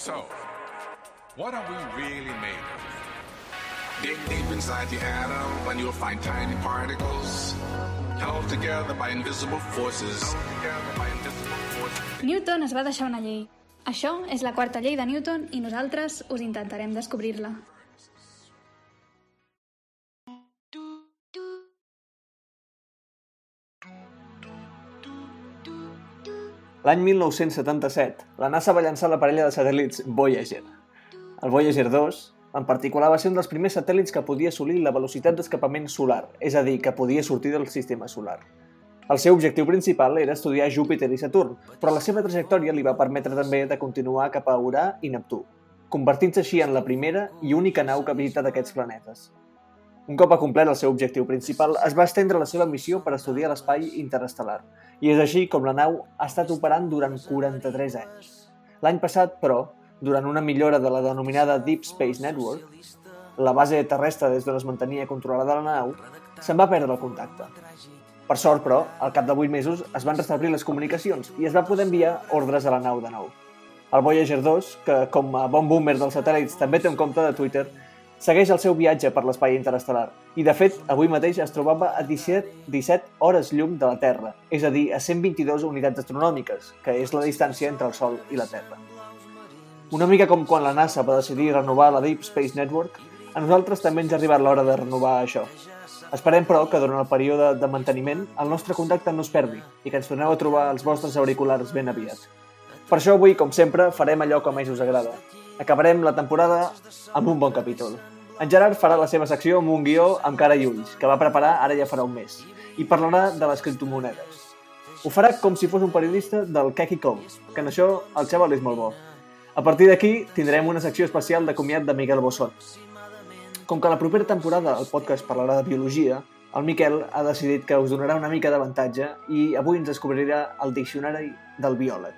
So, what are we really made of? Dig deep inside the atom and you'll find tiny particles held together by invisible forces. Newton es va deixar una llei. Això és la quarta llei de Newton i nosaltres us intentarem descobrir-la. L'any 1977, la NASA va llançar la parella de satèl·lits Voyager. El Voyager 2, en particular, va ser un dels primers satèl·lits que podia assolir la velocitat d'escapament solar, és a dir, que podia sortir del sistema solar. El seu objectiu principal era estudiar Júpiter i Saturn, però la seva trajectòria li va permetre també de continuar cap a Urà i Neptú, convertint-se així en la primera i única nau que ha visitat aquests planetes. Un cop ha complert el seu objectiu principal, es va estendre la seva missió per estudiar l'espai interestel·lar, i és així com la nau ha estat operant durant 43 anys. L'any passat, però, durant una millora de la denominada Deep Space Network, la base terrestre des d'on es mantenia controlada la nau, se'n va perdre el contacte. Per sort, però, al cap de 8 mesos es van restablir les comunicacions i es va poder enviar ordres a la nau de nou. El Voyager 2, que com a bon boomer dels satèl·lits també té un compte de Twitter, segueix el seu viatge per l'espai interestel·lar i, de fet, avui mateix es trobava a 17, 17 hores llum de la Terra, és a dir, a 122 unitats astronòmiques, que és la distància entre el Sol i la Terra. Una mica com quan la NASA va decidir renovar la Deep Space Network, a nosaltres també ens ha arribat l'hora de renovar això. Esperem, però, que durant el període de manteniment el nostre contacte no es perdi i que ens torneu a trobar els vostres auriculars ben aviat. Per això avui, com sempre, farem allò que més us agrada. Acabarem la temporada amb un bon capítol. En Gerard farà la seva secció amb un guió amb cara i ulls, que va preparar ara ja farà un mes, i parlarà de les criptomonedes. Ho farà com si fos un periodista del Keki Com, que en això el xaval és molt bo. A partir d'aquí tindrem una secció especial de comiat de Miguel Bosson, com que la propera temporada el podcast parlarà de biologia, el Miquel ha decidit que us donarà una mica d'avantatge i avui ens descobrirà el diccionari del biòleg.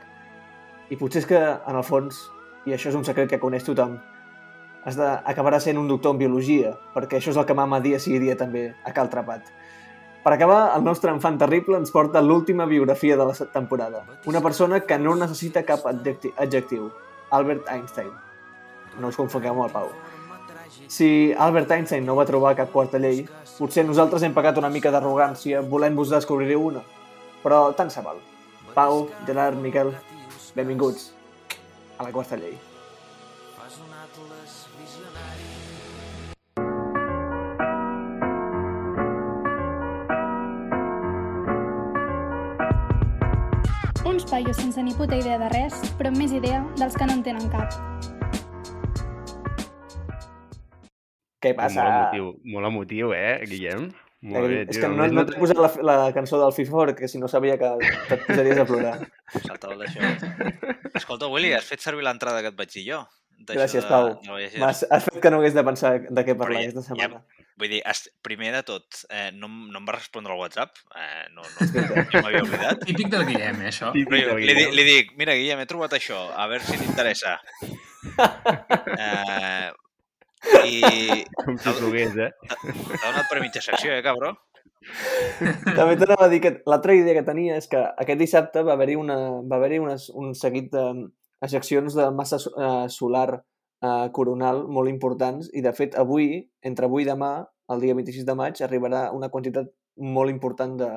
I potser és que, en el fons, i això és un secret que coneix tothom, has de, acabarà sent un doctor en biologia, perquè això és el que mama dia sí dia també a Cal Trapat. Per acabar, el nostre enfant terrible ens porta l'última biografia de la temporada. Una persona que no necessita cap adjectiu. Albert Einstein. No us confongueu amb el Pau. Si Albert Einstein no va trobar cap quarta llei, potser nosaltres hem pagat una mica d'arrogància volent-vos descobrir una. Però tant se val. Pau, Gerard, Miquel, benvinguts a la quarta llei. Uns paios sense ni puta idea de res, però amb més idea dels que no en tenen cap. Què passa? Molt emotiu, molt emotiu, eh, Guillem? Molt bé, Eh, és tio. que no, no t'he posat la, la cançó del FIFA perquè si no sabia que et posaries a plorar. Saltava d'això. Escolta, Willy, has fet servir l'entrada que et vaig dir jo? D'això Gràcies, de- Pau. de Voyager. M'has has fet que no hagués de pensar de què parlar ja- aquesta ja- setmana. Vull dir, primer de tot, eh, no, no em va respondre al WhatsApp. Eh, no, no, jo m'havia oblidat. Típic del Guillem, eh, això. Típic del li, di- Guillem. li dic, mira, Guillem, he trobat això, a veure si t'interessa. Eh, I Com si plogués, eh? t'ha donat per mitja secció, eh, cabró? També t'anava a dir que l'altra idea que tenia és que aquest dissabte va haver-hi una, va haver unes, un seguit d'ejeccions de massa so- eh, solar eh, coronal molt importants i, de fet, avui, entre avui i demà, el dia 26 de maig, arribarà una quantitat molt important de,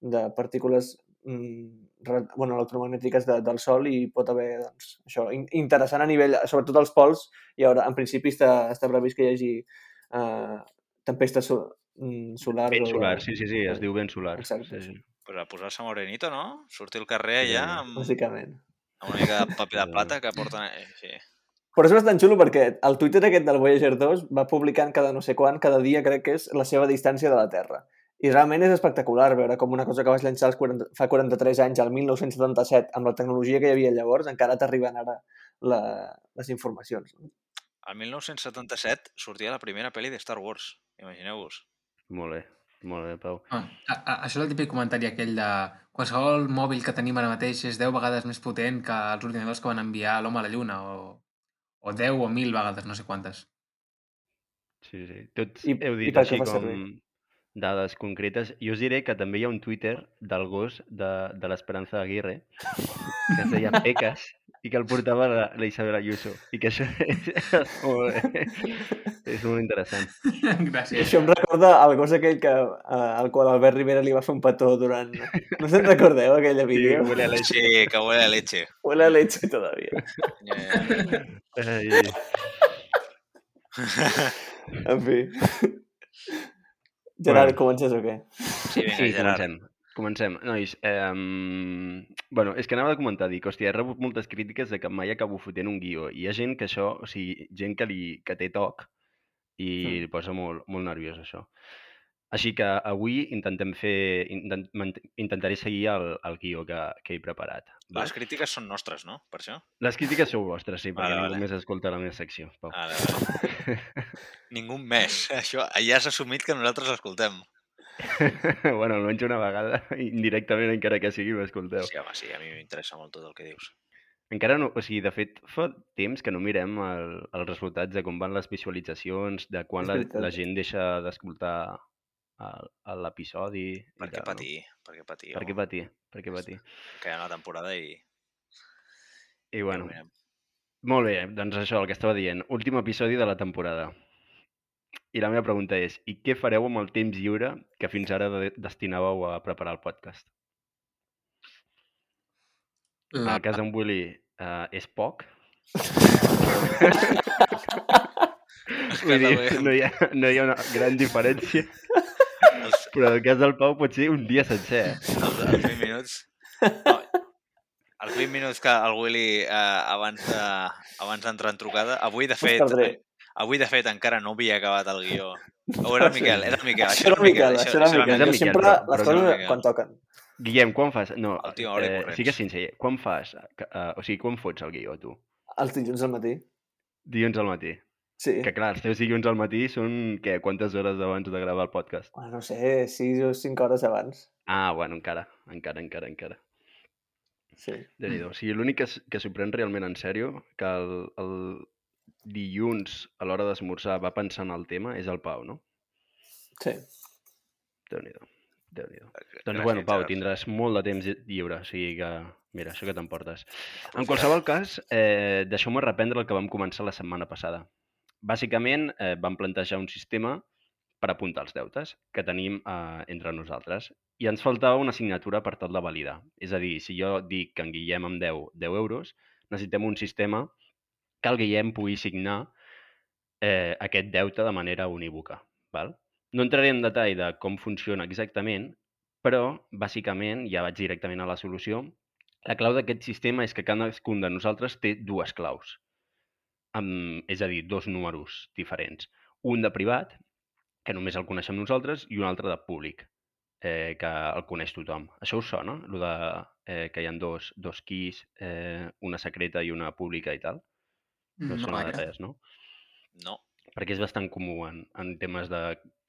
de partícules mm, re- bueno, electromagnètiques de, del Sol i pot haver doncs, això, in, interessant a nivell, sobretot als pols, i ara, en principi està, està previst que hi hagi eh, tempesta so, mm, solar. Ben o- solar, sí, sí, sí, es diu ben solar. Exacte. Sí, sí. Pues a posar-se morenito, no? Sortir al carrer allà amb, Bàsicament. amb una mica de paper de plata que porten... Eh, sí. Però és bastant xulo perquè el Twitter aquest del Voyager 2 va publicant cada no sé quan, cada dia crec que és la seva distància de la Terra. I realment és espectacular veure com una cosa que vas llançar als 40, fa 43 anys, al 1977, amb la tecnologia que hi havia llavors, encara t'arriben ara la, les informacions. El 1977 sortia la primera pel·li de Star Wars, imagineu-vos. Molt bé, molt bé, Pau. Ah, a, a, això és el típic comentari aquell de qualsevol mòbil que tenim ara mateix és 10 vegades més potent que els ordinadors que van enviar l'home a la Lluna o, o 10 o 1.000 vegades, no sé quantes. Sí, sí. Tots I- heu dit així com servir? dades concretes. Jo us diré que també hi ha un Twitter del gos de, de l'Esperanza Aguirre que es deia Pecas i que el portava la, la Isabel Ayuso. I que això és, és, molt, és molt interessant. Gràcies. Això em recorda el gos aquell que, eh, al qual Albert Rivera li va fer un petó durant... No se'n recordeu, aquella vídeo? huele a leche. Sí, que huele a leche. Huele a leche todavía. Ai, En fi. Gerard, Bueno. comences o què? Sí, vinga, sí, Gerard. comencem. Comencem. Nois, eh, bueno, és que anava a comentar, dic, hòstia, he rebut moltes crítiques de que mai acabo fotent un guió. I hi ha gent que això, o sigui, gent que, li, que té toc i Mm. li posa molt, molt nerviós això. Així que avui intentem fer, intent, intentaré seguir el, el guió que, que he preparat. Les crítiques són nostres, no? Per això? Les crítiques sou vostres, sí, perquè Vale, ningú vale. més escolta la meva secció. Pau. Vale, vale. Ningú més. Això ja has assumit que nosaltres l'escoltem. bueno, almenys una vegada, indirectament, encara que sigui, m'escolteu. Sí, home, sí, a mi m'interessa molt tot el que dius. Encara no, o sigui, de fet, fa temps que no mirem el, els resultats de com van les visualitzacions, de quan la, la gent deixa d'escoltar el- el- l'episodi. i Per què patir? Per què patir? Per què patir? Per què patir? Que hi ha una temporada i... I bueno, mirem. molt bé, doncs això, el que estava dient. Últim episodi de la temporada. I la meva pregunta és, i què fareu amb el temps lliure que fins ara de destinàveu a preparar el podcast? La, A casa d'en Willy uh, és poc? Vull dir, no hi, ha, no hi ha una gran diferència, però el cas del Pau pot ser un dia sencer. els, els 20 minuts... No, els 20 minuts que el Willy eh, abans de- abans d'entrar en trucada... Avui, de fet, avui, de fet, encara no havia acabat el guió. O era el Miquel, era el Miquel. Això era Miquel, això era Miquel. era Jo Miquel, sempre però- les coses Miquel. quan toquen. Guillem, quan fas... No, El eh, corrents. sigues sincer. Quan fas... que, Uh, o sigui, quan fots el guió, tu? Els dilluns al matí. Dilluns al matí. Sí. Que clar, els teus dilluns al matí són, què, quantes hores abans de gravar el podcast? Bueno, no sé, 6 o 5 hores abans. Ah, bueno, encara, encara, encara, encara. Sí. déu nhi O sigui, l'únic que, que s'ho pren realment en sèrio, que el, el dilluns a l'hora d'esmorzar va pensar en el tema, és el Pau, no? Sí. déu nhi déu nhi Doncs bueno, Pau, tindràs molt de temps lli- lliure, o sigui que, mira, això que t'emportes. En qualsevol cas, eh, deixeu-me reprendre el que vam començar la setmana passada. Bàsicament, eh, vam plantejar un sistema per apuntar els deutes que tenim eh, entre nosaltres i ens faltava una assignatura per tal de validar. És a dir, si jo dic que en Guillem em deu 10 euros, necessitem un sistema que el Guillem pugui signar eh, aquest deute de manera unívoca. Val? No entraré en detall de com funciona exactament, però, bàsicament, ja vaig directament a la solució, la clau d'aquest sistema és que cadascun de nosaltres té dues claus, amb, és a dir, dos números diferents. Un de privat, que només el coneixem nosaltres, i un altre de públic, eh, que el coneix tothom. Això us sona? Lo de eh, que hi ha dos, dos keys, eh, una secreta i una pública i tal? No, no, sona de res, no? No. perquè és bastant comú en, en temes de,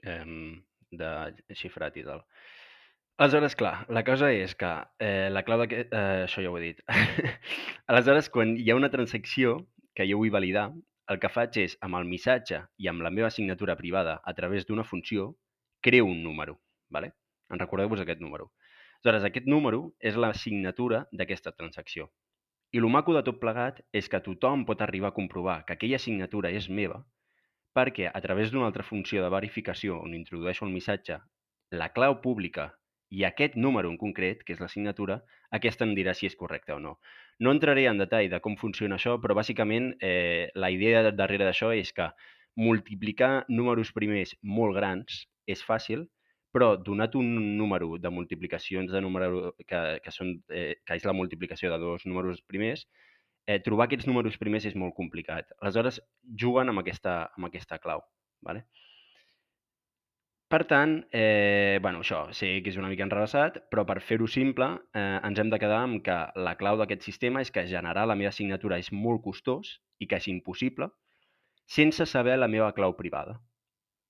eh, de xifrat i tal. Aleshores, clar, la cosa és que eh, la clau d'aquest... Eh, això ja ho he dit. Aleshores, quan hi ha una transacció que jo vull validar, el que faig és, amb el missatge i amb la meva signatura privada a través d'una funció, creo un número. ¿vale? En recordeu-vos aquest número. Aleshores, aquest número és la signatura d'aquesta transacció. I el maco de tot plegat és que tothom pot arribar a comprovar que aquella signatura és meva perquè a través d'una altra funció de verificació on introdueixo el missatge, la clau pública i aquest número en concret, que és la signatura, aquesta em dirà si és correcte o no. No entraré en detall de com funciona això, però bàsicament eh, la idea darrere d'això és que multiplicar números primers molt grans és fàcil, però donat un número de multiplicacions de número que, que, són, eh, que és la multiplicació de dos números primers, eh, trobar aquests números primers és molt complicat. Aleshores, juguen amb aquesta, amb aquesta clau. Vale? Per tant, eh, bueno, això sé que és una mica enrevessat, però per fer-ho simple eh, ens hem de quedar amb que la clau d'aquest sistema és que generar la meva signatura és molt costós i que és impossible sense saber la meva clau privada.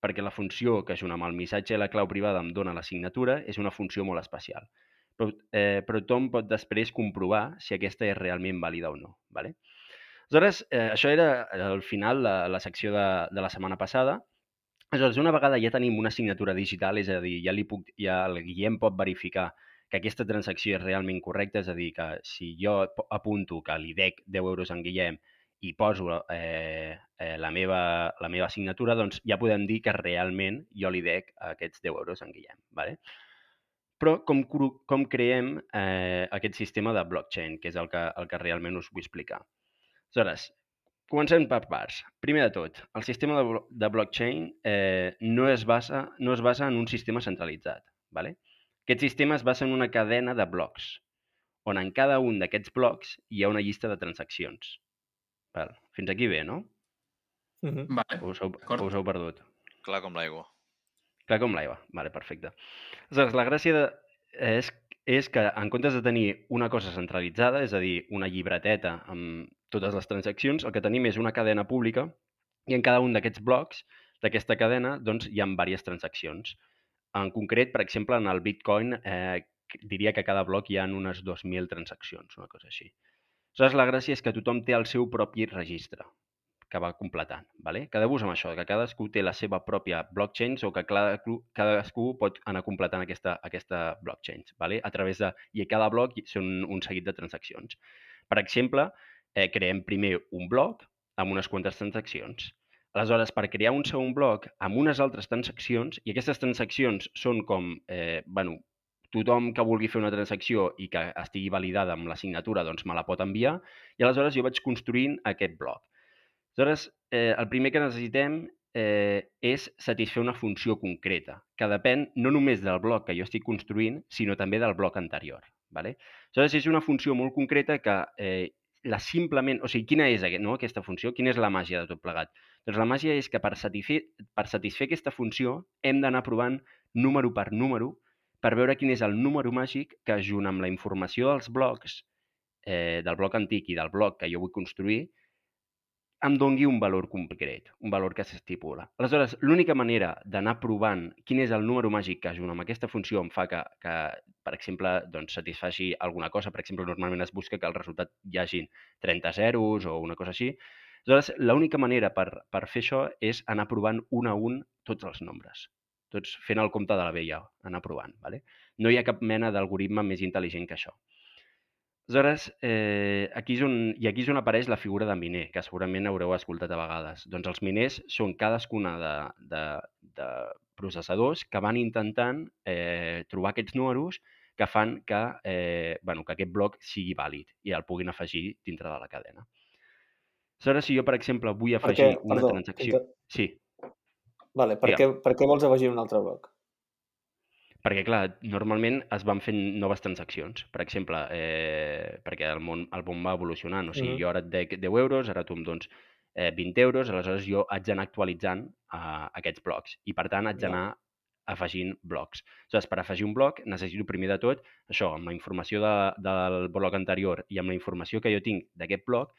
Perquè la funció que junt amb el missatge i la clau privada em dona la signatura és una funció molt especial. Però, eh, però tothom pot després comprovar si aquesta és realment vàlida o no. Vale? Aleshores, eh, això era el final de la secció de, de la setmana passada. Aleshores, una vegada ja tenim una signatura digital, és a dir, ja, li puc, ja el Guillem pot verificar que aquesta transacció és realment correcta, és a dir, que si jo apunto que li dec 10 euros en Guillem i poso eh, eh, la, meva, la meva signatura, doncs ja podem dir que realment jo li dec aquests 10 euros en Guillem. Vale? Però com, com creem eh, aquest sistema de blockchain, que és el que, el que realment us vull explicar. Aleshores, comencem per parts. Primer de tot, el sistema de, blo- de blockchain eh, no, es basa, no es basa en un sistema centralitzat. Vale? Aquest sistema es basa en una cadena de blocs, on en cada un d'aquests blocs hi ha una llista de transaccions. Val. Fins aquí bé, no? Mhm. Vale. O us heu, o us heu perdut? Clar com l'aigua. Clar com l'aigua. Vale, perfecte. Aleshores, la gràcia de, és, és que en comptes de tenir una cosa centralitzada, és a dir, una llibreteta amb totes les transaccions, el que tenim és una cadena pública i en cada un d'aquests blocs d'aquesta cadena doncs, hi ha diverses transaccions. En concret, per exemple, en el Bitcoin eh, diria que cada bloc hi ha unes 2.000 transaccions, una cosa així. Aleshores, la gràcia és que tothom té el seu propi registre que va completant. Vale? Quedeu-vos amb això, que cadascú té la seva pròpia blockchain o que cadascú, pot anar completant aquesta, aquesta blockchain vale? a través de... I a cada bloc són un seguit de transaccions. Per exemple, eh, creem primer un bloc amb unes quantes transaccions. Aleshores, per crear un segon bloc amb unes altres transaccions, i aquestes transaccions són com, eh, bueno, tothom que vulgui fer una transacció i que estigui validada amb la signatura, doncs me la pot enviar, i aleshores jo vaig construint aquest bloc. Aleshores, eh, el primer que necessitem eh, és satisfer una funció concreta, que depèn no només del bloc que jo estic construint, sinó també del bloc anterior. Vale? Aleshores, és una funció molt concreta que eh, la simplement... O sigui, quina és aquest, no, aquesta funció? Quina és la màgia de tot plegat? Doncs la màgia és que per satisfer, per satisfer aquesta funció hem d'anar provant número per número per veure quin és el número màgic que, junt amb la informació dels blocs, eh, del bloc antic i del bloc que jo vull construir, em dongui un valor concret, un valor que s'estipula. Aleshores, l'única manera d'anar provant quin és el número màgic que junt amb aquesta funció em fa que, que per exemple, doncs, satisfaci alguna cosa, per exemple, normalment es busca que el resultat hi hagin 30 zeros o una cosa així. Aleshores, l'única manera per, per fer això és anar provant un a un tots els nombres. Tots fent el compte de la vella, anar provant. Vale? No hi ha cap mena d'algoritme més intel·ligent que això. Aleshores, eh, aquí és on, i aquí és on apareix la figura de miner, que segurament haureu escoltat a vegades. Doncs els miners són cadascuna de, de, de processadors que van intentant eh, trobar aquests números que fan que, eh, bueno, que aquest bloc sigui vàlid i el puguin afegir dintre de la cadena. Aleshores, si jo, per exemple, vull afegir Perquè, una perdó, transacció... inter- Sí, Vale, per, què, Digue'm. per què vols afegir un altre bloc? Perquè, clar, normalment es van fent noves transaccions. Per exemple, eh, perquè el món, el món va evolucionant. O sigui, Mhm. jo ara et dec 10 euros, ara tu em dones eh, 20 euros, aleshores jo haig d'anar actualitzant eh, aquests blocs. I, per tant, haig d'anar afegint blocs. Aleshores, per afegir un bloc necessito primer de tot això, amb la informació de, del bloc anterior i amb la informació que jo tinc d'aquest bloc,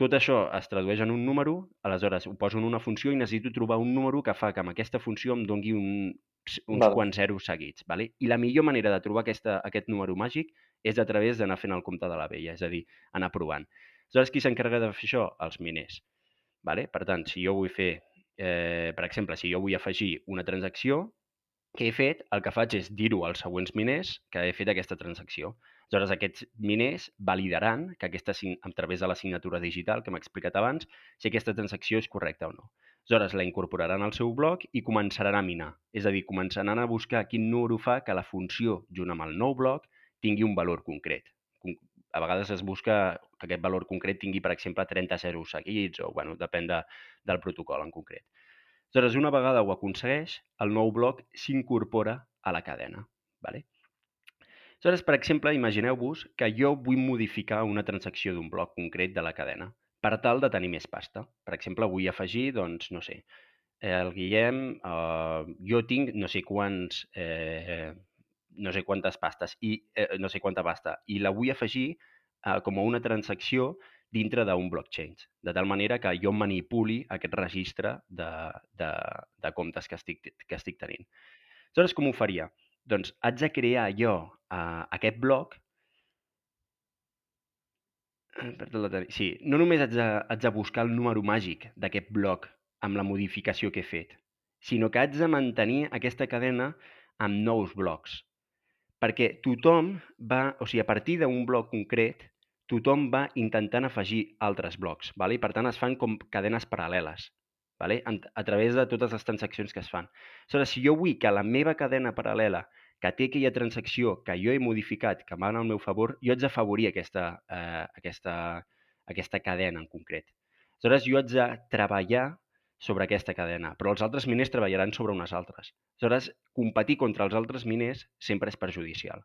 tot això es tradueix en un número, aleshores ho poso en una funció i necessito trobar un número que fa que amb aquesta funció em dongui un, uns Val. quants zeros seguits. Vale? I la millor manera de trobar aquesta, aquest número màgic és a través d'anar fent el compte de la vella, és a dir, anar provant. Aleshores, qui s'encarrega de fer això? Els miners. Vale? Per tant, si jo vull fer, eh, per exemple, si jo vull afegir una transacció, que he fet, el que faig és dir-ho als següents miners que he fet aquesta transacció. Aleshores, aquests miners validaran que aquesta, a través de la signatura digital que m'ha explicat abans, si aquesta transacció és correcta o no. Aleshores, la incorporaran al seu bloc i començaran a minar. És a dir, començaran a buscar quin número fa que la funció, junt amb el nou bloc, tingui un valor concret. Con- A vegades es busca que aquest valor concret tingui, per exemple, 30 zeros seguits, o bueno, depèn de, del protocol en concret. Aleshores, una vegada ho aconsegueix, el nou bloc s'incorpora a la cadena. Vale? Aleshores, per exemple, imagineu-vos que jo vull modificar una transacció d'un bloc concret de la cadena per tal de tenir més pasta. Per exemple, vull afegir, doncs, no sé, el Guillem, eh, jo tinc no sé quants, eh, no sé quantes pastes, i eh, no sé quanta pasta, i la vull afegir eh, com a una transacció dintre d'un blockchain, de tal manera que jo manipuli aquest registre de, de, de comptes que estic, que estic tenint. Aleshores, com ho faria? Doncs haig de crear jo uh, aquest bloc Eh, Sí, no només haig de, haig de buscar el número màgic d'aquest bloc amb la modificació que he fet, sinó que haig de mantenir aquesta cadena amb nous blocs. perquè tothom va, o sigui, a partir d'un bloc concret, tothom va intentant afegir altres blocs, vale? i per tant es fan com cadenes paral·leles, vale? A través de totes les transaccions que es fan. Aleshores, si jo vull que la meva cadena paral·lela, que té aquella transacció que jo he modificat, que va el meu favor, jo haig d'afavorir aquesta, eh, aquesta, aquesta cadena en concret. Aleshores, jo haig de treballar sobre aquesta cadena, però els altres miners treballaran sobre unes altres. Aleshores, competir contra els altres miners sempre és perjudicial.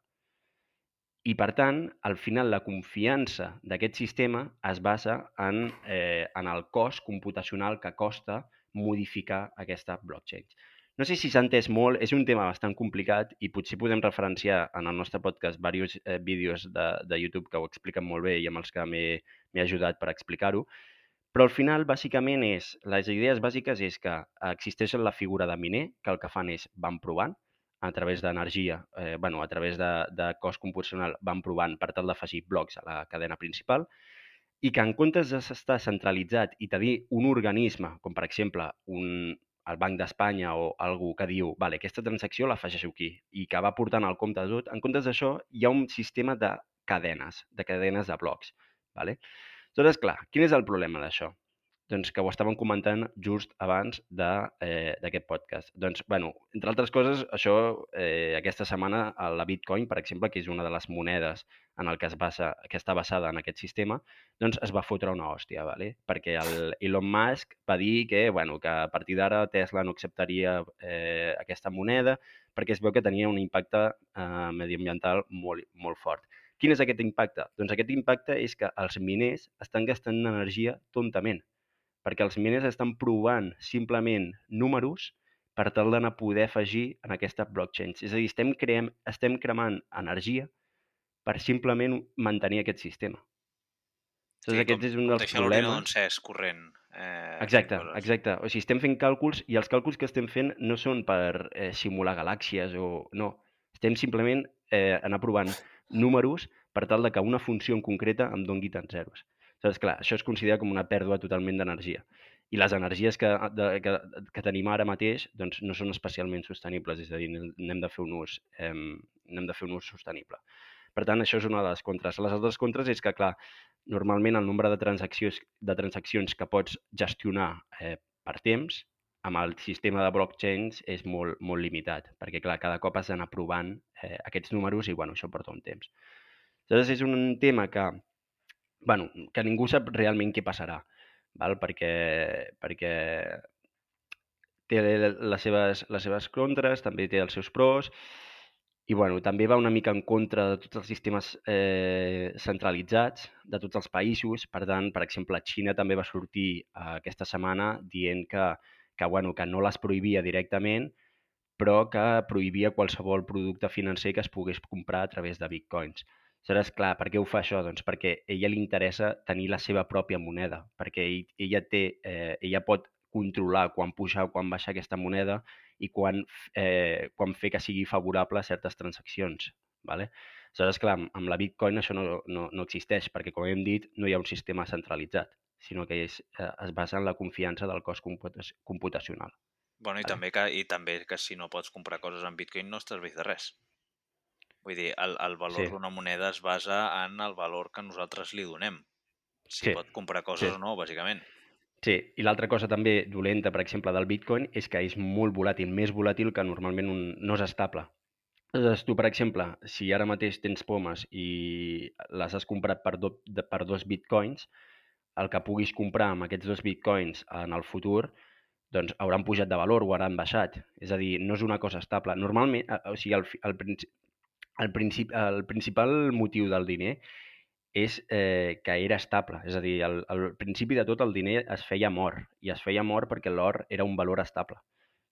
I, per tant, al final, la confiança d'aquest sistema es basa en, eh, en el cost computacional que costa modificar aquesta blockchain. No sé si s'ha entès molt, és un tema bastant complicat i potser podem referenciar en el nostre podcast diversos eh, vídeos de, de YouTube que ho expliquen molt bé i amb els que m'he ajudat per explicar-ho, però al final, bàsicament, és, les idees bàsiques és que existeix la figura de miner, que el que fan és van provant a través d'energia, eh, bueno, a través de, de cost computacional, van provant per tal d'afegir blocs a la cadena principal, i que en comptes d'estar centralitzat i tenir un organisme, com per exemple un, el Banc d'Espanya o algú que diu vale, aquesta transacció l'afegeixo aquí i que va portant el compte de tot, en comptes d'això hi ha un sistema de cadenes, de cadenes de blocs. Vale? Aleshores, clar, quin és el problema d'això? Doncs que ho estàvem comentant just abans eh, d'aquest podcast. Doncs, bueno, entre altres coses, això, eh, aquesta setmana, a la Bitcoin, per exemple, que és una de les monedes en el que, es basa, que està basada en aquest sistema, doncs es va fotre una hòstia, ¿vale? perquè el Elon Musk va dir que, bueno, que a partir d'ara Tesla no acceptaria eh, aquesta moneda perquè es veu que tenia un impacte eh, mediambiental molt, molt fort. Quin és aquest impacte? Doncs aquest impacte és que els miners estan gastant energia tontament, perquè els miners estan provant simplement números per tal d'anar a poder afegir en aquesta blockchain. És a dir, estem, creem, estem cremant energia per simplement mantenir aquest sistema. Doncs aquest és un dels deixar l'ordinador problemes. encès, corrent. Eh, Exacte, exacte. O sigui, estem fent càlculs i els càlculs que estem fent no són per eh, simular galàxies o... No, estem simplement eh, anar provant números per tal de que una funció en concreta em doni tants zeros. Aleshores, clar, això es considera com una pèrdua totalment d'energia. I les energies que, de, que, que tenim ara mateix doncs, no són especialment sostenibles, és a dir, n'hem de fer un ús, eh, de fer un ús sostenible. Per tant, això és una de les contres. Les altres contres és que, clar, normalment el nombre de transaccions, de transaccions que pots gestionar eh, per temps amb el sistema de blockchains és molt, molt limitat, perquè clar, cada cop has d'anar provant eh, aquests números i bueno, això porta un temps. Llavors és un tema que, bueno, que ningú sap realment què passarà, val? Perquè, perquè té les seves, les seves contres, també té els seus pros, i bueno, també va una mica en contra de tots els sistemes eh, centralitzats de tots els països. Per tant, per exemple, Xina també va sortir eh, aquesta setmana dient que, que, bueno, que no les prohibia directament, però que prohibia qualsevol producte financer que es pogués comprar a través de bitcoins. Aleshores, clar, per què ho fa això? Doncs perquè a ella li interessa tenir la seva pròpia moneda, perquè ell, ella, té, eh, ella pot controlar quan pujar o quan baixar aquesta moneda i quan, eh, quan fer que sigui favorable a certes transaccions. ¿vale? Aleshores, clar, amb, amb la Bitcoin això no, no, no existeix, perquè, com hem dit, no hi ha un sistema centralitzat, sinó que és, eh, es basa en la confiança del cost computa computacional. Bueno, i, Vale. també que, i també que si no pots comprar coses en bitcoin no estàs vist de res. Vull dir, el, el valor Sí. d'una moneda es basa en el valor que nosaltres li donem. Si Sí. pot comprar coses Sí. o no, bàsicament. Sí, i l'altra cosa també dolenta, per exemple, del Bitcoin és que és molt volàtil, més volàtil que normalment un, no és estable. Aleshores, tu, per exemple, si ara mateix tens pomes i les has comprat per, do, de, per dos bitcoins, el que puguis comprar amb aquests dos bitcoins en el futur doncs hauran pujat de valor o hauran baixat. És a dir, no és una cosa estable. Normalment, eh, o sigui, el, el, el, principi, el principal motiu del diner és eh, que era estable. És a dir, al, al principi de tot el diner es feia or, i es feia or perquè l'or era un valor estable.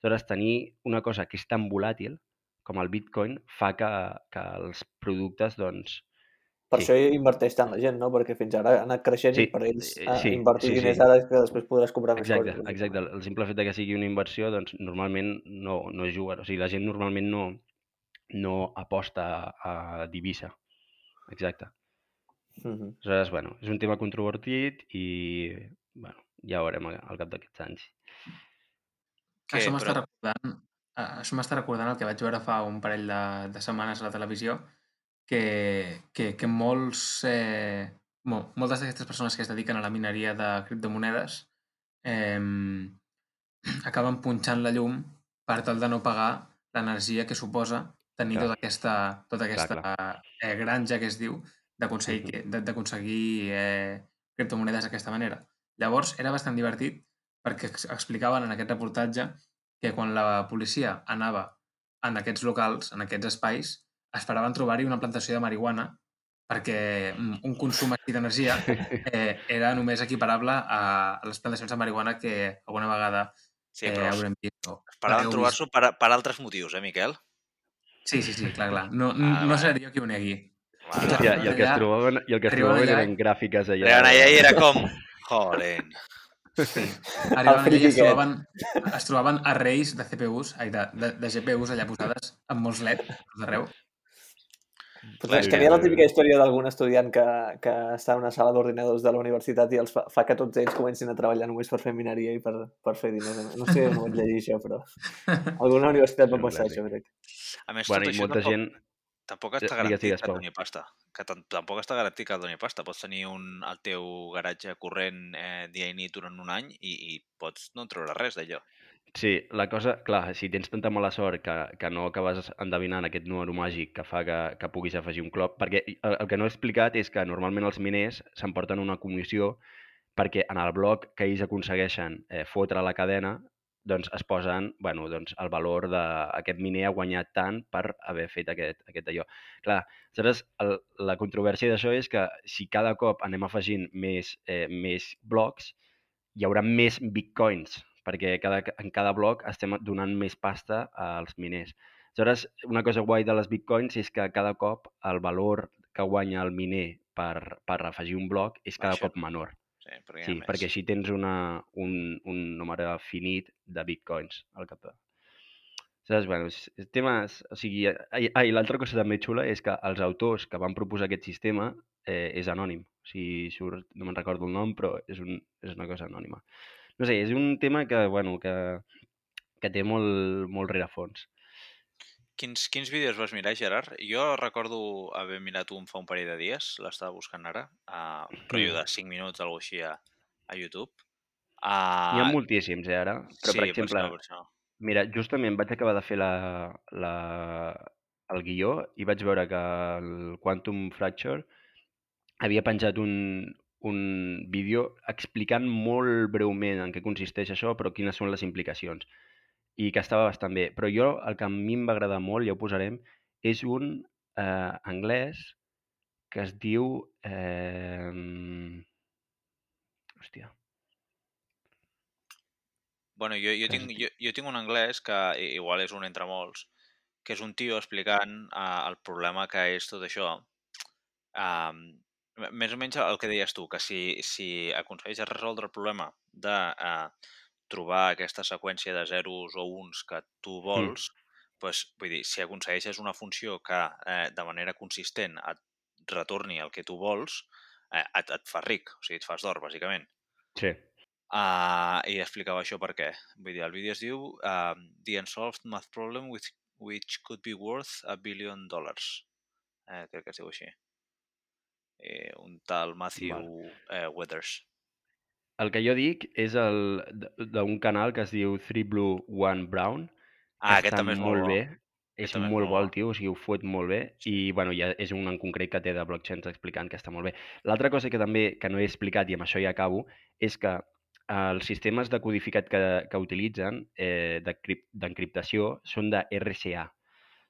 Aleshores, tenir una cosa que és tan volàtil com el bitcoin fa que, que els productes, doncs... Per Sí. això hi inverteix tant la gent, no? Perquè fins ara ha anat creixent Sí, i per ells eh, eh, sí, invertir sí, diners sí. ara és que després podràs comprar més Exacte, coses. exacte. El simple fet que sigui una inversió, doncs normalment no, no juga. O sigui, la gent normalment no, no aposta a, divisa. Exacte. Mhm. Aleshores, bueno, és un tema controvertit i bueno, ja ho veurem al cap d'aquests anys. Què? Això m'està Però- recordant Ah, Això m'està recordant el que vaig veure fa un parell de, de setmanes a la televisió, que, que, que molts, eh, mo- moltes d'aquestes persones que es dediquen a la mineria de criptomonedes eh, acaben punxant la llum per tal de no pagar l'energia que suposa tenir Clar. tota aquesta, tota aquesta clar. Eh, granja que es diu d'aconseguir d'aconseguir eh, criptomonedes d'aquesta manera. Llavors era bastant divertit perquè ex- explicaven en aquest reportatge que quan la policia anava en aquests locals, en aquests espais, esperaven trobar-hi una plantació de marihuana perquè mm, un consum així d'energia eh, era només equiparable a les plantacions de marihuana que alguna vegada Sí, eh, però haurem vist. O esperaven trobar-s'ho per, per altres motius, eh, Miquel? Sí, sí, sí, clar, clar. No, Ah, no seré jo qui ho negui. Clar, Hòstia, i el que es trobaven, i el que es trobaven allà- eren gràfiques allà. Arribaven allà i era com... Joder. Sí. Arribaven allà i es trobaven, es trobaven arrays de CPUs, ai, de, de, de GPUs allà posades amb molts LED a tot arreu. Pues Clar, és que n'hi ha la típica història d'algun estudiant que, que està en una sala d'ordinadors de la universitat i els fa, fa que tots ells comencin a treballar només per fer mineria i per, per fer diners. No sé on ho vaig llegir això, però alguna universitat va passar això, crec. A més, Bueno, tot això molta tampoc, gent... tampoc està Digues, garantit digues, que et Pau. doni pasta. Que tam- tampoc està garantit que et doni pasta. Pots tenir un, el teu garatge corrent eh, dia i nit durant un any i, i pots no treure res d'allò. Sí, la cosa, clar, si tens tanta mala sort que, que no acabes endevinant aquest número màgic que fa que, que puguis afegir un clop, perquè el, el que no he explicat és que normalment els miners s'emporten una comissió perquè en el bloc que ells aconsegueixen eh, fotre la cadena doncs es posen bueno, doncs el valor d'aquest miner ha guanyat tant per haver fet aquest, aquest allò. Clar, aleshores el, la controvèrsia d'això és que si cada cop anem afegint més, eh, més blocs, hi haurà més bitcoins, perquè cada, en cada bloc estem donant més pasta als miners. Aleshores, una cosa guai de les bitcoins és que cada cop el valor que guanya el miner per, per afegir un bloc és cada Baixa. cop menor. Sí, perquè Sí, perquè així tens una, un, un número finit de bitcoins al cap de... Saps? Bueno, temes... O sigui, ai, ai, l'altra cosa també xula és que els autors que van proposar aquest sistema eh, és anònim. O sigui, surt, no me'n recordo el nom, però és, un, és una cosa anònima. No sé, és un tema que, bueno, que, que té molt, molt rerefons. Quins, quins vídeos vas mirar, Gerard? Jo recordo haver mirat un fa un parell de dies, l'estava buscant ara, uh, un rotllo de 5 minuts, alguna així, a, a YouTube. Uh, N'hi ha moltíssims, eh, ara. Però, sí, per exemple, per això. Mira, justament vaig acabar de fer la, la, el guió i vaig veure que el Quantum Fracture havia penjat un, un vídeo explicant molt breument en què consisteix això, però quines són les implicacions. I que estava bastant bé. Però jo, el que a mi em va agradar molt, ja ho posarem, és un eh, anglès que es diu... Eh... Hòstia. Bueno, jo, jo, tinc, jo, jo tinc un anglès que igual és un entre molts, que és un tio explicant uh, el problema que és tot això. Um, més o menys el que deies tu, que si, si aconsegueixes resoldre el problema de uh, trobar aquesta seqüència de zeros o uns que tu vols, pues, vull dir, si aconsegueixes una funció que eh, de manera consistent et retorni el que tu vols, eh, et, et fa ric, o sigui, et fas d'or, bàsicament. Sí. Uh, I explicava això per què. Vull dir, el vídeo es diu um, The Unsolved Math Problem with, which could be worth a billion dollars. Eh, crec que es diu així. Eh, un tal Matthew eh, Weathers. El que jo dic és el d'un canal que es diu Three Blue, One Brown, Ah, aquest també és molt molt bé. Aquest És molt molt bo el tio, o sigui, ho fot molt bé i, bueno, ja és un en concret que té de blockchains explicant que està molt bé. L'altra cosa que també, que no he explicat i amb això ja acabo, és que eh, els sistemes de codificat que, que utilitzen eh, d'encrip- d'encriptació són de RSA.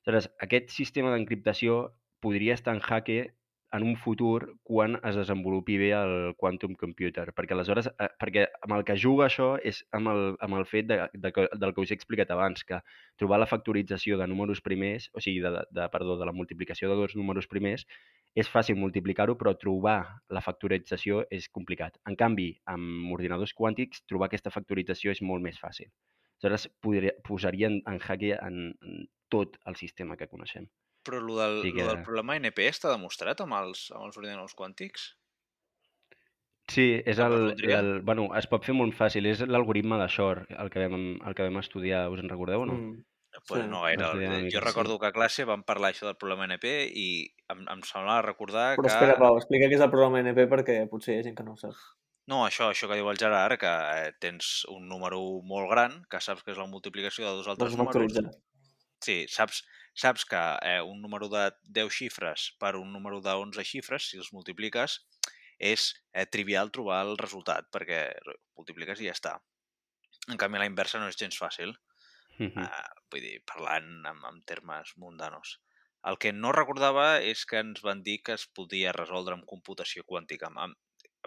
Aleshores, aquest sistema d'encriptació podria estar en jaque en un futur quan es desenvolupi bé el quantum computer, perquè aleshores, eh, perquè amb el que juga això és amb el, amb el fet de, de, del que us he explicat abans, que trobar la factorització de números primers, o sigui, de, de, perdó, de la multiplicació de dos números primers, és fàcil multiplicar-ho, però trobar la factorització és complicat. En canvi, amb ordinadors quàntics, trobar aquesta factorització és molt més fàcil. Aleshores, podria, posaria en, en jaque en, en tot el sistema que coneixem. Però el del, Sí que... del problema NP està demostrat amb els, amb els ordinadors quàntics? Sí, és el, el, bueno, es pot fer molt fàcil, és l'algoritme de Shor, el que vam, el que vam estudiar, us en recordeu o no? Mm. pues Sí, no gaire. doncs mica Jo sí. recordo que a classe vam parlar això del problema NP i em, em semblava recordar Però que... espera, Pau, explica què és el programa NP perquè potser hi ha gent que no ho sap. No, això, això que diu el Gerard, que eh, tens un número molt gran, que saps que és la multiplicació de dos altres Vols números. Sí, saps, saps que eh, un número de 10 xifres per un número de 11 xifres, si els multipliques, és eh, trivial trobar el resultat, perquè multipliques i ja està. En canvi, la inversa no és gens fàcil, Mhm. eh, vull dir, parlant en, en termes mundanos. El que no recordava és que ens van dir que es podia resoldre amb computació quàntica. Em,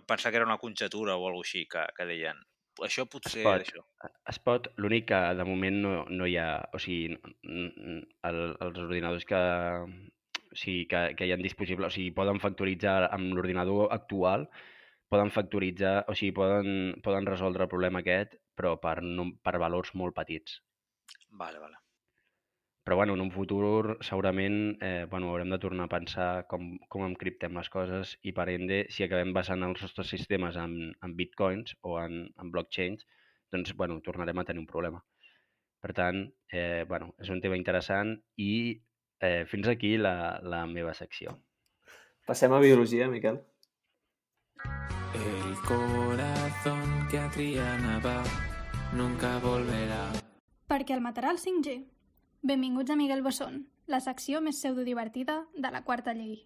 em pensava que era una conjectura o alguna així que, que deien. Això potser pot. això. Es pot, l'únic que de moment no, no hi ha, o sigui, el, els ordinadors que, o sigui, que, que hi ha disponibles, o sigui, poden factoritzar amb l'ordinador actual, poden factoritzar, o sigui, poden, poden resoldre el problema aquest, però per, per valors molt petits. Vale, vale. Però bueno, en un futur segurament eh, bueno, haurem de tornar a pensar com, com encriptem les coses i per ende, si acabem basant els nostres sistemes en, en bitcoins o en, en blockchains, doncs bueno, tornarem a tenir un problema. Per tant, eh, bueno, és un tema interessant i eh, fins aquí la, la meva secció. Passem a biologia, Miquel. El corazón que a Triana va nunca volverá. Perquè el matarà el 5G. Benvinguts a Miguel Bosón, la secció més pseudodivertida de la quarta llei.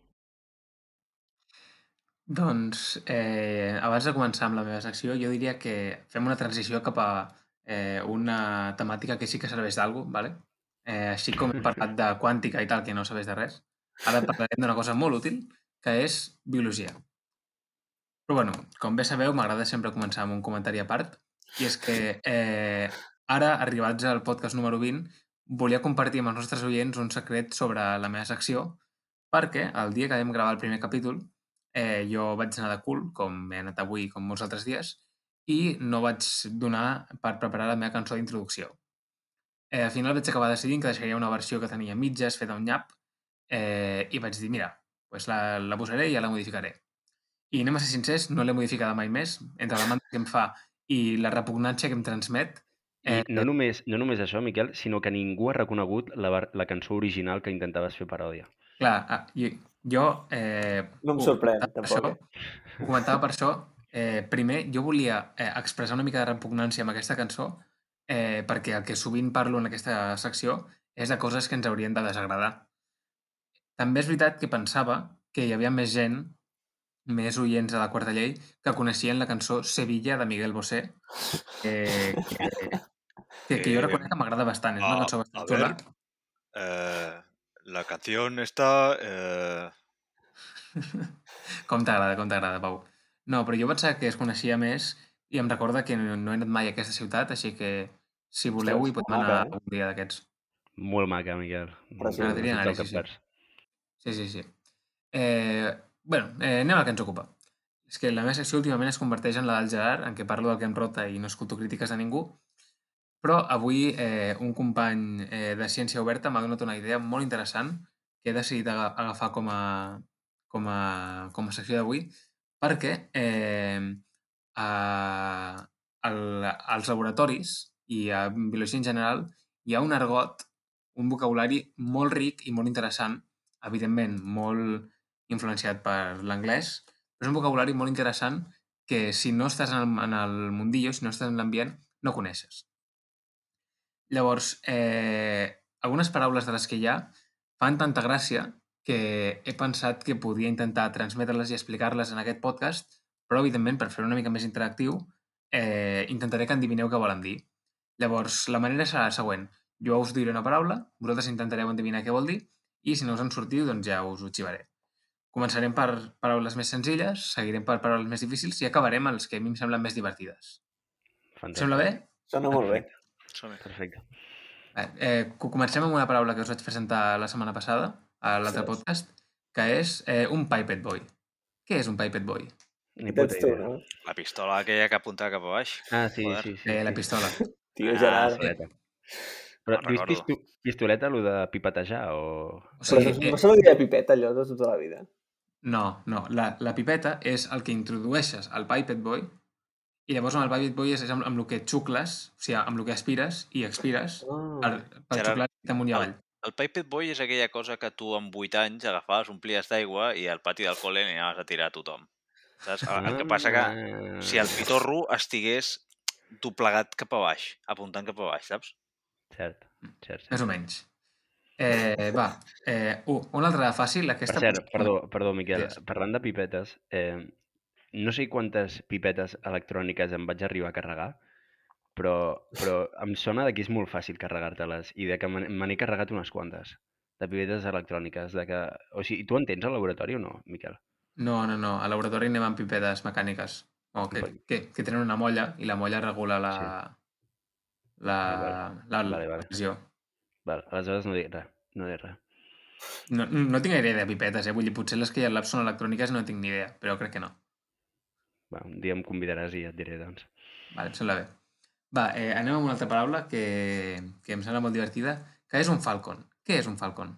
Doncs, eh, abans de començar amb la meva secció, jo diria que fem una transició cap a eh, una temàtica que sí que serveix d'algú, ¿vale? Eh, així com hem parlat de quàntica i tal, que no serveix de res, ara parlarem d'una cosa molt útil, que és biologia. Però bueno, com bé sabeu, m'agrada sempre començar amb un comentari a part, i és que eh, ara, arribats al podcast número 20, volia compartir amb els nostres oients un secret sobre la meva secció, perquè el dia que vam gravar el primer capítol eh, jo vaig anar de cul, com he anat avui, com molts altres dies, i no vaig donar per preparar la meva cançó d'introducció. Eh, al final vaig acabar decidint que deixaria una versió que tenia mitges, feta un nyap, eh, i vaig dir, mira, pues la, la posaré i ja la modificaré. I anem a ser sincers, no l'he modificada mai més, entre la manta que em fa i la repugnància que em transmet. I no només, no només això, Miquel, sinó que ningú ha reconegut la, la cançó original que intentaves fer paròdia. Clar, ah, jo, jo eh, No em sorprèn, tampoc, Això, ho comentava per això. Eh, primer, jo volia eh, expressar una mica de repugnància amb aquesta cançó eh, perquè el que sovint parlo en aquesta secció és de coses que ens haurien de desagradar. També és veritat que pensava que hi havia més gent, més oients de la quarta llei, que coneixien la cançó Sevilla de Miguel Bosé, que, que, que, que jo Eh, reconec que m'agrada bastant. És una a- cançó a bastant xula. ver. Eh, la canción está... Eh... Com t'agrada, com t'agrada, Pau. No, però jo pensava que es coneixia més i em recorda que no, no he anat mai a aquesta ciutat, així que si voleu hi podem maca, anar eh? un dia d'aquests. Molt maca, Miquel. Sí, que sí, sí. Sí, sí, sí. Eh, bueno, eh, anem al que ens ocupa. És que la meva secció últimament es converteix en la del Gerard, en què parlo del que em rota i no escolto crítiques de ningú, però avui eh, un company eh, de Ciència Oberta m'ha donat una idea molt interessant que he decidit aga- agafar com a, com a, com a secció d'avui perquè eh, a, al, als laboratoris i a biologia en general hi ha un argot, un vocabulari molt ric i molt interessant, evidentment molt influenciat per l'anglès, però és un vocabulari molt interessant que si no estàs en el, en el mundillo, si no estàs en l'ambient, no coneixes. Llavors, eh, algunes paraules de les que hi ha fan tanta gràcia que he pensat que podia intentar transmetre-les i explicar-les en aquest podcast, però, evidentment, per fer una mica més interactiu, eh, intentaré que endivineu què volen dir. Llavors, la manera serà la següent. Jo us diré una paraula, vosaltres intentareu endevinar què vol dir, i si no us en sortiu, doncs ja us ho xivaré. Començarem per paraules més senzilles, seguirem per paraules més difícils i acabarem amb les que a mi em semblen més divertides. Fantàstic. Sembla bé? Sona molt bé. Som-hi. Perfecte. Eh, eh, co- comencem amb una paraula que us vaig presentar la setmana passada, a l'altre Ostres. podcast, que és eh, un pipet boy. Què és un pipet boy? Ni puta tu, idea. no? La pistola aquella que apuntava cap a baix. Ah, sí, Joder. sí, sí. Eh, la sí. pistola. Tio, Ah, Gerard. Pistoleta. Però No dius recordo. pisto pistoleta, allò de pipetejar, o... O Però sigui, no eh, se lo diria pipeta, allò, de tota la vida. no, no. La, la pipeta és el que introdueixes al pipet boy I llavors amb el David Boy és amb, amb el que xucles, o sigui, amb el que aspires i expires per, Ah, per Gerard, xuclar amunt i avall. El Pipet Boy és aquella cosa que tu amb 8 anys agafaves, omplies d'aigua i al pati del col·le n'hi anaves a tirar a tothom. Saps? El, el que passa que si el pitorro estigués doblegat cap a baix, apuntant cap a baix, saps? Cert, cert, cert. Més o menys. Eh, va, eh, uh, una altra fàcil, Per aquesta... cert, perdó, perdó, Miquel, Digues. parlant de pipetes, eh, no sé quantes pipetes electròniques em vaig arribar a carregar, però, però em sona de que és molt fàcil carregar-te-les i de que me n'he carregat unes quantes de pipetes electròniques. De que... O sigui, tu en tens al laboratori o no, Miquel? No, no, no. Al laboratori anem amb pipetes mecàniques. O que, Vale. que, que tenen una molla i la molla regula la, la, Vale. la, la Vale, vale. pressió. Val, aleshores no dic res, no dic res. No, no tinc gaire idea de pipetes, eh? Vull dir, potser les que hi ha al lab són electròniques no tinc ni idea, però crec que no. Va, un dia em convidaràs i ja et diré, doncs. Vale, em sembla bé. Va, eh, anem amb una altra paraula que, que em sembla molt divertida, que és un falcon. Què és un falcon?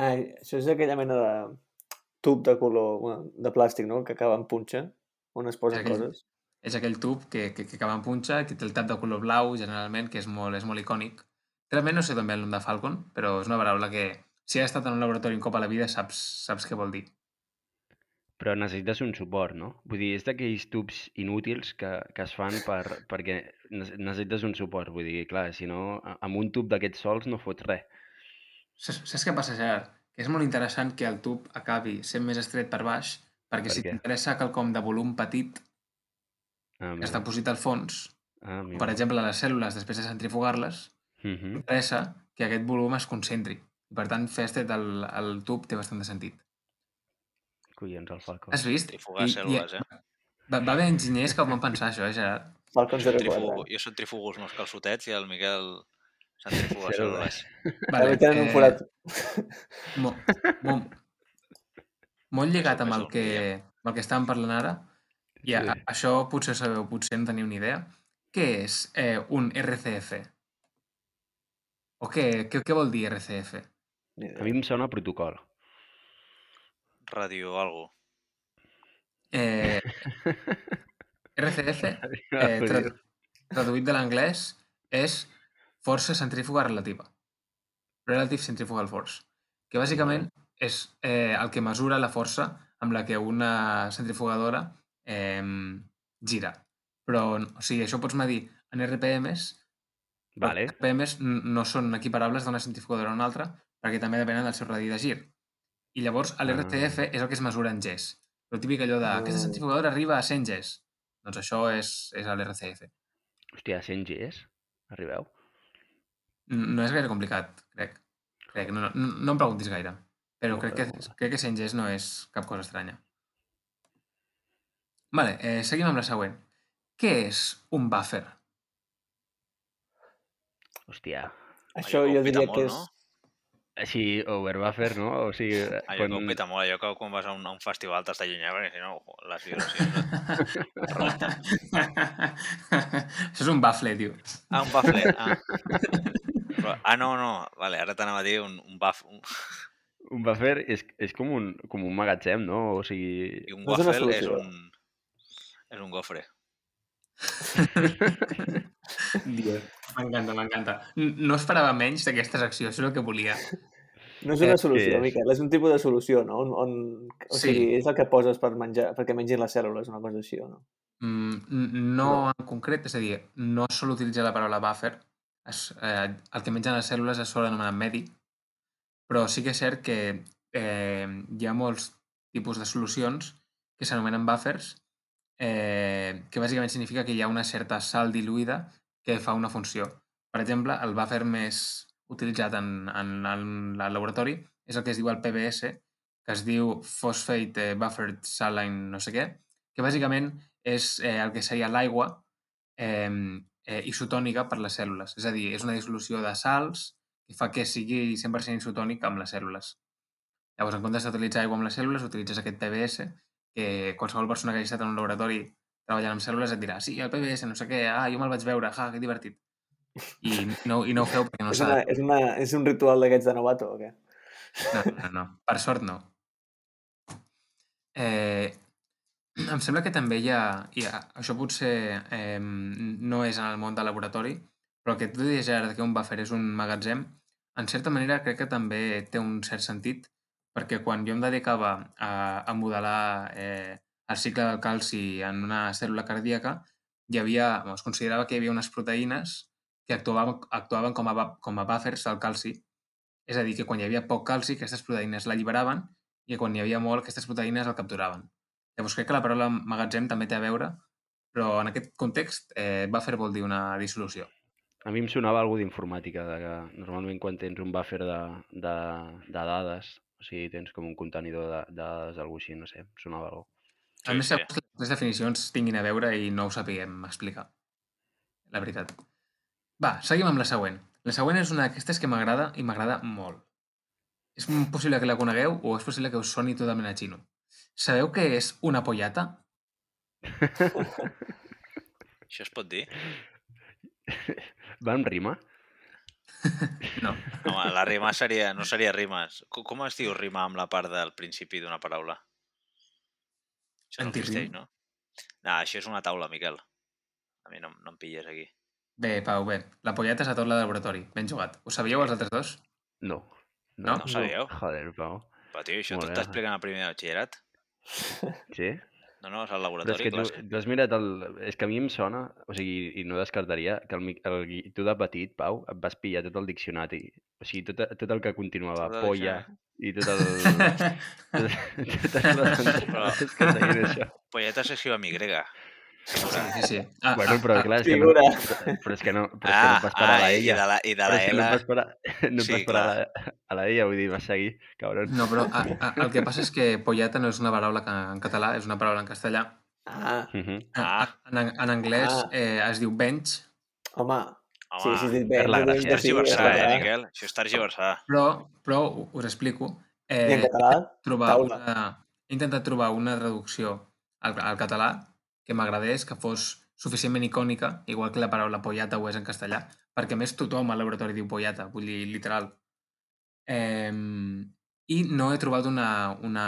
ai, això és aquella mena de tub de color, bueno, de plàstic, no?, que acaba en punxa, on es posen Aquell- coses. És aquell tub que, que, que acaba en punxa, que té el tap de color blau, generalment, que és molt, és molt icònic. Realment no sé d'on ve el nom de falcon, però és una paraula que, si has estat en un laboratori un cop a la vida, saps, saps què vol dir. Però necessites un suport, no? Vull dir, és d'aquells tubs inútils que, que es fan per, perquè ne- necessites un suport. Vull dir, clar, si no, amb un tub d'aquests sols no fots res. Saps, saps què passa, Gerard? Que és molt interessant que el tub acabi sent més estret per baix, perquè Per si t'interessa quelcom de volum petit Ah, que es deposita al fons, Ah, per exemple les cèl·lules després de centrifugar-les, Mhm. interessa que aquest volum es concentri. Per tant, fer estret el, el tub té bastant de sentit. Collons, el falcó. Has vist? Centrifugar cèl·lules, eh? Va, va haver enginyers que ho van pensar, això, eh, Gerard? Falcons Jo 04. centrifugo, jo centrifugo els meus calçotets i el Miquel centrifuga Cèl·lules. cèl·lules. Vale, tenen un forat. mo, mo, molt lligat amb el que, amb el que estàvem parlant ara, i a, Sí. això potser sabeu, potser no teniu ni idea, què és eh, un RCF? O què, què, què vol dir RCF? A mi em sona protocol. Radio algo. Eh, RCF, eh, tra traduït de l'anglès, és força centrífuga relativa. Relative Centrifugal Force. Que bàsicament és eh, el que mesura la força amb la que una centrifugadora eh, gira. Però, o sigui, això pots medir en RPMs, Vale. els RPMs no són equiparables d'una centrifugadora a una altra, perquè també depenen del seu radi de gir. I llavors l'RCF Ah. és el que es mesura en Gs. El típic allò de, aquesta Ah. centrifugadora arriba a 100 Gs. Doncs això és, és l'RCF. Hòstia, 100 Gs? Arribeu? N- No és gaire complicat, crec. crec no, no, no em preguntis gaire. Però crec que, crec que 100 Gs no és cap cosa estranya. Vale, eh, seguim amb la següent. Què és un buffer? Hòstia. Això Allò jo diria que és... no? Així, overbuffer, no? O sigui, Allò que ho peta molt, allò que quan vas a un, a un festival t'has d'allunyar, perquè si no, ojo, les vibracions... Això és un bafle, tio. Ah, un bafle. Ah. Però, ah, no, no. Vale, ara t'anava a dir un, un baf... Un, Un buffer és, és com, un, com un magatzem, no? O sigui... i un No és waffle és un... És un gofre. M'encanta, m'encanta. No esperava menys d'aquesta secció, això és el que volia. No és una solució, és? Miquel, és un tipus de solució, no? On, on, o Sí. sigui, és el que poses per menjar, perquè mengin les cèl·lules, una cosa així, o no? Mm, no en concret, és a dir, no es sol utilitzar la paraula buffer. Es, eh, el que mengen les cèl·lules es sol anomenar medi, però sí que és cert que eh, hi ha molts tipus de solucions que s'anomenen buffers, eh, que bàsicament significa que hi ha una certa sal diluïda que fa una funció. Per exemple, el buffer més utilitzat en, en, en el laboratori és el que es diu el PBS, que es diu Phosphate Buffered Saline no sé què, que bàsicament és eh, el que seria l'aigua eh, eh, isotònica per les cèl·lules. És a dir, és una dissolució de sals que fa que sigui 100% isotònic amb les cèl·lules. Llavors, en comptes d'utilitzar aigua amb les cèl·lules, utilitzes aquest PBS, que qualsevol persona que hagi estat en un laboratori treballant amb cèl·lules et dirà sí, el PBS, no sé què, ah, jo me'l vaig veure, ja, que divertit. I no, i no ho feu perquè no és, s'ha una, de... és, una, és un ritual d'aquests de novato, o què? No, no, no. Per sort no. Eh, em sembla que també hi ha, hi ha això potser eh, no és en el món de laboratori, però el que tu deies ara que un buffer és un magatzem, en certa manera crec que també té un cert sentit, perquè quan jo em dedicava a, a modelar eh, el cicle del calci en una cèl·lula cardíaca, hi havia, es considerava que hi havia unes proteïnes que actuaven, actuaven com, a, com a buffers del calci. És a dir, que quan hi havia poc calci, aquestes proteïnes l'alliberaven i quan hi havia molt, aquestes proteïnes el capturaven. Llavors crec que la paraula magatzem també té a veure, però en aquest context eh, buffer vol dir una dissolució. A mi em sonava alguna d'informàtica, de que normalment quan tens un buffer de, de, de dades, o sigui, tens com un contenidor de, de dades, alguna així, no sé, sonava alguna A Sí, més, sí. les definicions tinguin a veure i no ho sapiguem explicar. La veritat. Va, seguim amb la següent. La següent és una d'aquestes que m'agrada i m'agrada molt. És possible que la conegueu o és possible que us soni totalment a xino. Sabeu què és una pollata? Això es pot dir? Va en rima? No. Home, la rima seria, no seria rimes. Com, com es diu rimar amb la part del principi d'una paraula? Això no existeix, no? No, això és una taula, Miquel. A mi no, no em pilles aquí. Bé, Pau, bé. La pollata és a tot la laboratori. Ben jugat. Ho sabíeu els altres dos? No. No? No ho sabíeu? Joder, Pau. Però, tio, això t'ho està explicant al primer de batxillerat? Sí? No, no, és al Però és laboratori, que tu, classe. tu has mirat el... És que a mi em sona, o sigui, i no descartaria, que el, el, tu de petit, Pau, et vas pillar tot el diccionari. O sigui, tot, tot el que continuava, Tot polla, i tot el... tot, totes les entrades que tenien això. Polleta s'escriu amb Y. Sí, sí, sí. Ah, Bueno, ah, però ah, clar, és que no, figura. però és que no, però és que no Ah, vas parar a ah, la i ella. de la, i de la no L... et vas parar, no Sí, vas parar a la, a la ella, vull dir, vas seguir, cabron. No, però a, a, el que passa és que pollata no és una paraula que, en català, és una paraula en castellà. Ah, Mhm. Ah. En, en anglès Ah. eh, es diu bench, home. Home, sí, sí, dit bé. per la gràcia. Sí, és eh, català. Miquel? Això és tergiversar. però, però us explico. I en Eh, català? trobar taula. una, he intentat trobar una traducció al, al català que m'agradés, que fos suficientment icònica, igual que la paraula pollata ho és en castellà, perquè a més tothom al laboratori diu pollata, vull dir, literal. Eh, I no he trobat una, una,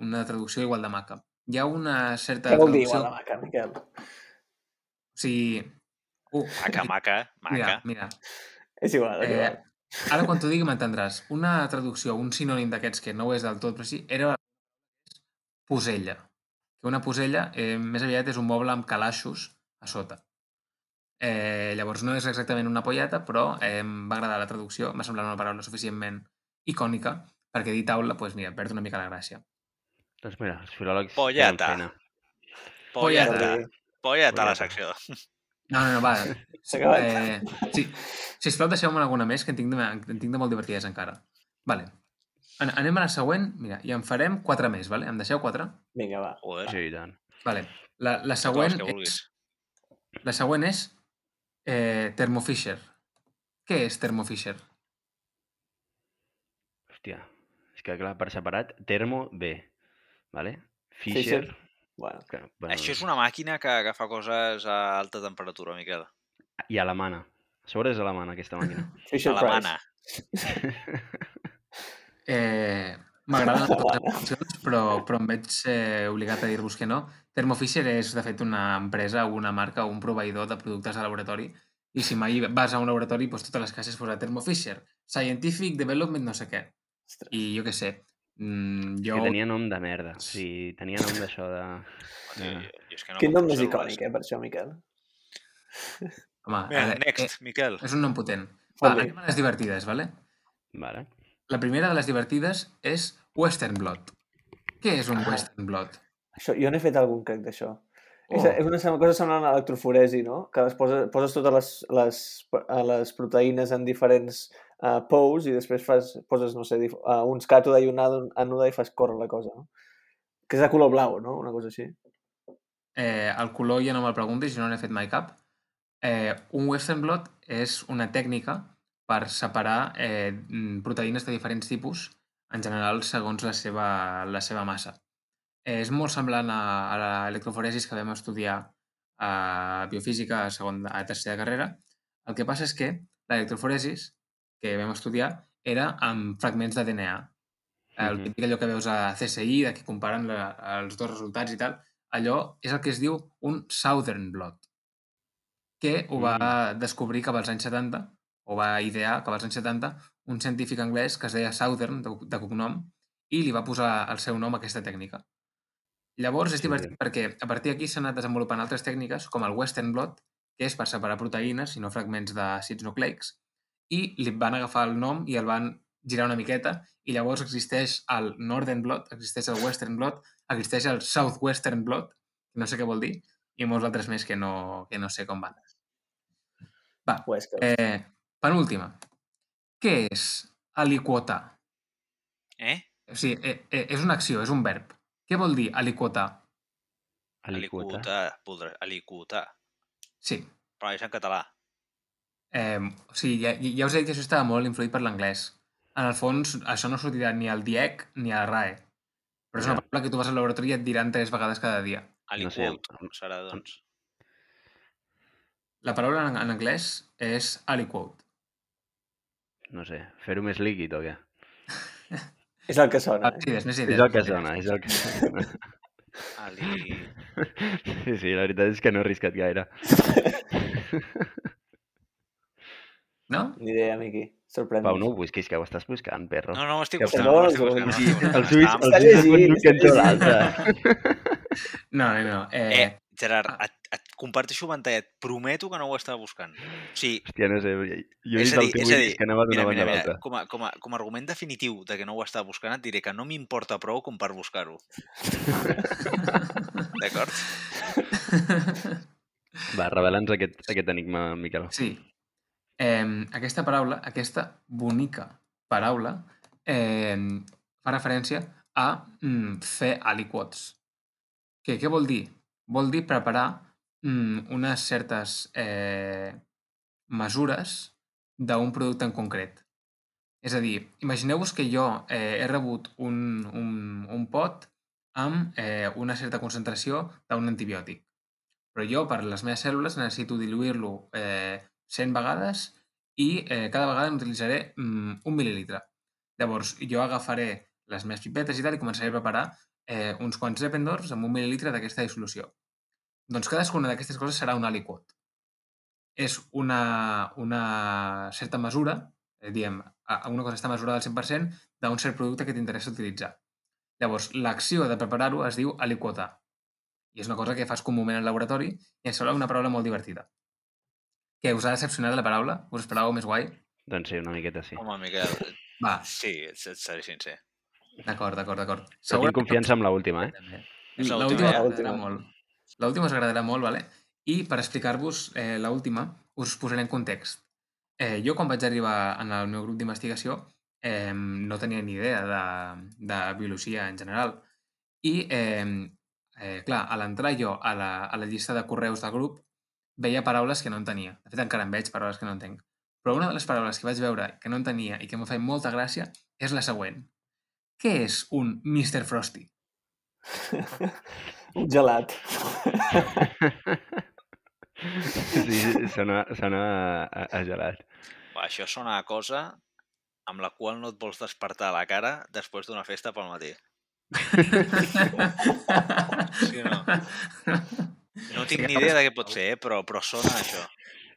una traducció igual de maca. Hi ha una certa Què vol dir traducció... igual la maca, Miquel? O sigui... Uh, Maca, maca, Mira, maca. mira. És igual, és Eh, igual. ara quan t'ho digui m'entendràs. Una traducció, un sinònim d'aquests que no ho és del tot, però sí, era posella. Que una posella eh, més aviat és un moble amb calaixos a sota. Eh, llavors no és exactament una polleta, però eh, em va agradar la traducció, m'ha semblat una paraula suficientment icònica perquè dir taula, doncs mira, perd una mica la gràcia. Doncs mira, els filòlegs. Polleta. Dir- Polleta a la Polleta. secció. No, no, no, va. Eh, sí, sisplau, deixeu-me alguna més, que en tinc de, en tinc de molt divertides encara. Vale. An anem a la següent. Mira, i en farem quatre més, vale? Em deixeu quatre? Vinga, va. Joder, Sí, i tant. Vale. La, la següent és... La següent és eh, Thermo Fisher. Què és Thermo Fisher? Hòstia, és que clar, per separat, termo, B, vale? Fisher, Fisher. Bueno, que, bueno, Això és una màquina que agafa coses a alta temperatura, Miquel. i alemana. A sobre és alemana, aquesta màquina. Fisher Alemana. Eh, M'agraden totes les opcions, però, però em veig eh, obligat a dir-vos que no. Thermo Fisher és, de fet, una empresa, una marca o un proveïdor de productes de laboratori i si mai vas a un laboratori, doncs totes les cases posa Thermo Fisher. Scientific Development no sé què. Ostres. I jo què sé. Mm, Jo... Que tenia nom de merda. O sigui, tenia nom d'això de... Sí, jo és que no Quin nom més icònic, eh, per això, Miquel. Home, Mira, eh, next, Miquel. eh, és un nom potent. Va, Fot-li. anem a les divertides, vale? Vale. La primera de les divertides és Western Blot. Què és un Ah. Western Blot? Això, jo n'he fet algun, crec, d'això. Oh. És, és una cosa semblant a l'electroforesi, no? Que les poses, poses totes les, les, les proteïnes en diferents uh, pous i després fas, poses, no sé, dif- uh, uns càtode i un ànode i fas córrer la cosa, no? Que és de color blau, no? Una cosa així. Eh, el color ja no me'l preguntis, jo no n'he fet mai cap. Eh, un Western Blot és una tècnica per separar eh, mm, proteïnes de diferents tipus, en general segons la seva, la seva massa. Eh, és molt semblant a, a l'electroforesis que vam estudiar a biofísica a, segon, a tercera carrera. El que passa és que l'electroforesis que vam estudiar era amb fragments de DNA. El Mhm. típic allò que veus a CSI, de que comparen la, els dos resultats i tal, allò és el que es diu un Southern Blot, que ho va descobrir cap als anys 70, o va idear cap als anys 70, un científic anglès que es deia Southern, de, de cognom, i li va posar el seu nom a aquesta tècnica. Llavors és divertit sí. perquè a partir d'aquí s'han anat desenvolupant altres tècniques, com el Western Blot, que és per separar proteïnes i no fragments d'àcids nucleics, i li van agafar el nom i el van girar una miqueta, i llavors existeix el Northern Blot, existeix el Western Blot, existeix el Southwestern Blot, que no sé què vol dir, i molts altres més que no, que no sé com van. Va, Pues que... eh, penúltima. Què és aliquotar? Eh? O sigui, eh, eh, és una acció, és un verb. Què vol dir aliquotar? Aliquota. Alicuta. voldrà- Alicuta. Sí. Però és en català. Eh, o sigui, ja, ja us he dit que això estava molt influït per l'anglès. En el fons, això no sortirà ni al DIEC ni a la RAE. Però és una paraula que tu vas al laboratori i et diran tres vegades cada dia. No sé, serà, doncs. La paraula en, en anglès és aliquote. No sé, fer-ho més líquid o què? És el que sona. Ah, Eh? sí, és més És idea. el que sona, és el que sona. Ali... Sí, sí, la veritat és que no he arriscat gaire. No? Ni idea, Miqui. Sorprèn. Pau, no ho busquis, que ho estàs buscant, perro. No, no, ho estic Que buscant. no, ho estic no, buscant, no, ho estic buscant. Els ulls, Estàvem- els Està ulls es llegint, un està cantó a llegint. l'altre. No, no, no. Eh, Eh, Gerard, et, et comparteixo pantalla. Et prometo que no ho estava buscant. O sigui, Hòstia, no sé, jo he vist a el teu és a ulls dir, que anava d'una banda a l'altra. com, a, com, a, com a argument definitiu de que no ho estava buscant, et diré que no m'importa prou com per buscar-ho. D'acord? Va, revela'ns aquest, aquest enigma, Miquel. Sí. Eh, aquesta paraula, aquesta bonica paraula, eh, fa referència a mm, fer aliquots. Que, què vol dir? Vol dir preparar mm, unes certes eh, mesures d'un producte en concret. És a dir, imagineu-vos que jo eh, he rebut un, un, un pot amb eh, una certa concentració d'un antibiòtic. Però jo, per les meves cèl·lules, necessito diluir-lo eh, 100 vegades i eh, cada vegada n'utilitzaré mm, un mil·lilitre. Llavors, jo agafaré les meves pipetes i tal i començaré a preparar eh, uns quants Eppendorfs amb un mil·lilitre d'aquesta dissolució. Doncs cadascuna d'aquestes coses serà un aliquot. És una, una certa mesura, eh, diem, una cosa està mesurada al 100% d'un cert producte que t'interessa utilitzar. Llavors, l'acció de preparar-ho es diu aliquotar. I és una cosa que fas comúment al laboratori i em sembla una paraula molt divertida. Què, us ha decepcionat la paraula? Us esperàveu més guai? Doncs sí, una miqueta sí. Home, Miquel, Va, sí, et, et seré sincer. D'acord, d'acord, d'acord. Tinc confiança en l'última, eh? L'última, eh? agradarà molt. L'última us agradarà molt, vale? I per explicar-vos eh, l'última, us posaré en context. Eh, jo, quan vaig arribar en el meu grup d'investigació, eh, no tenia ni idea de, de biologia en general. I, eh, eh, clar, a l'entrar jo a la, a la llista de correus del grup, veia paraules que no entenia. De fet, encara en veig paraules que no entenc. Però una de les paraules que vaig veure que no entenia i que em fa molta gràcia és la següent. Què és un Mr. Frosty? Un gelat. Sí, sona, sona a, a, a gelat. Va, això sona a cosa amb la qual no et vols despertar la cara després d'una festa pel matí. Sí no? No tinc ni idea de què pot ser, eh? però, però sona a això.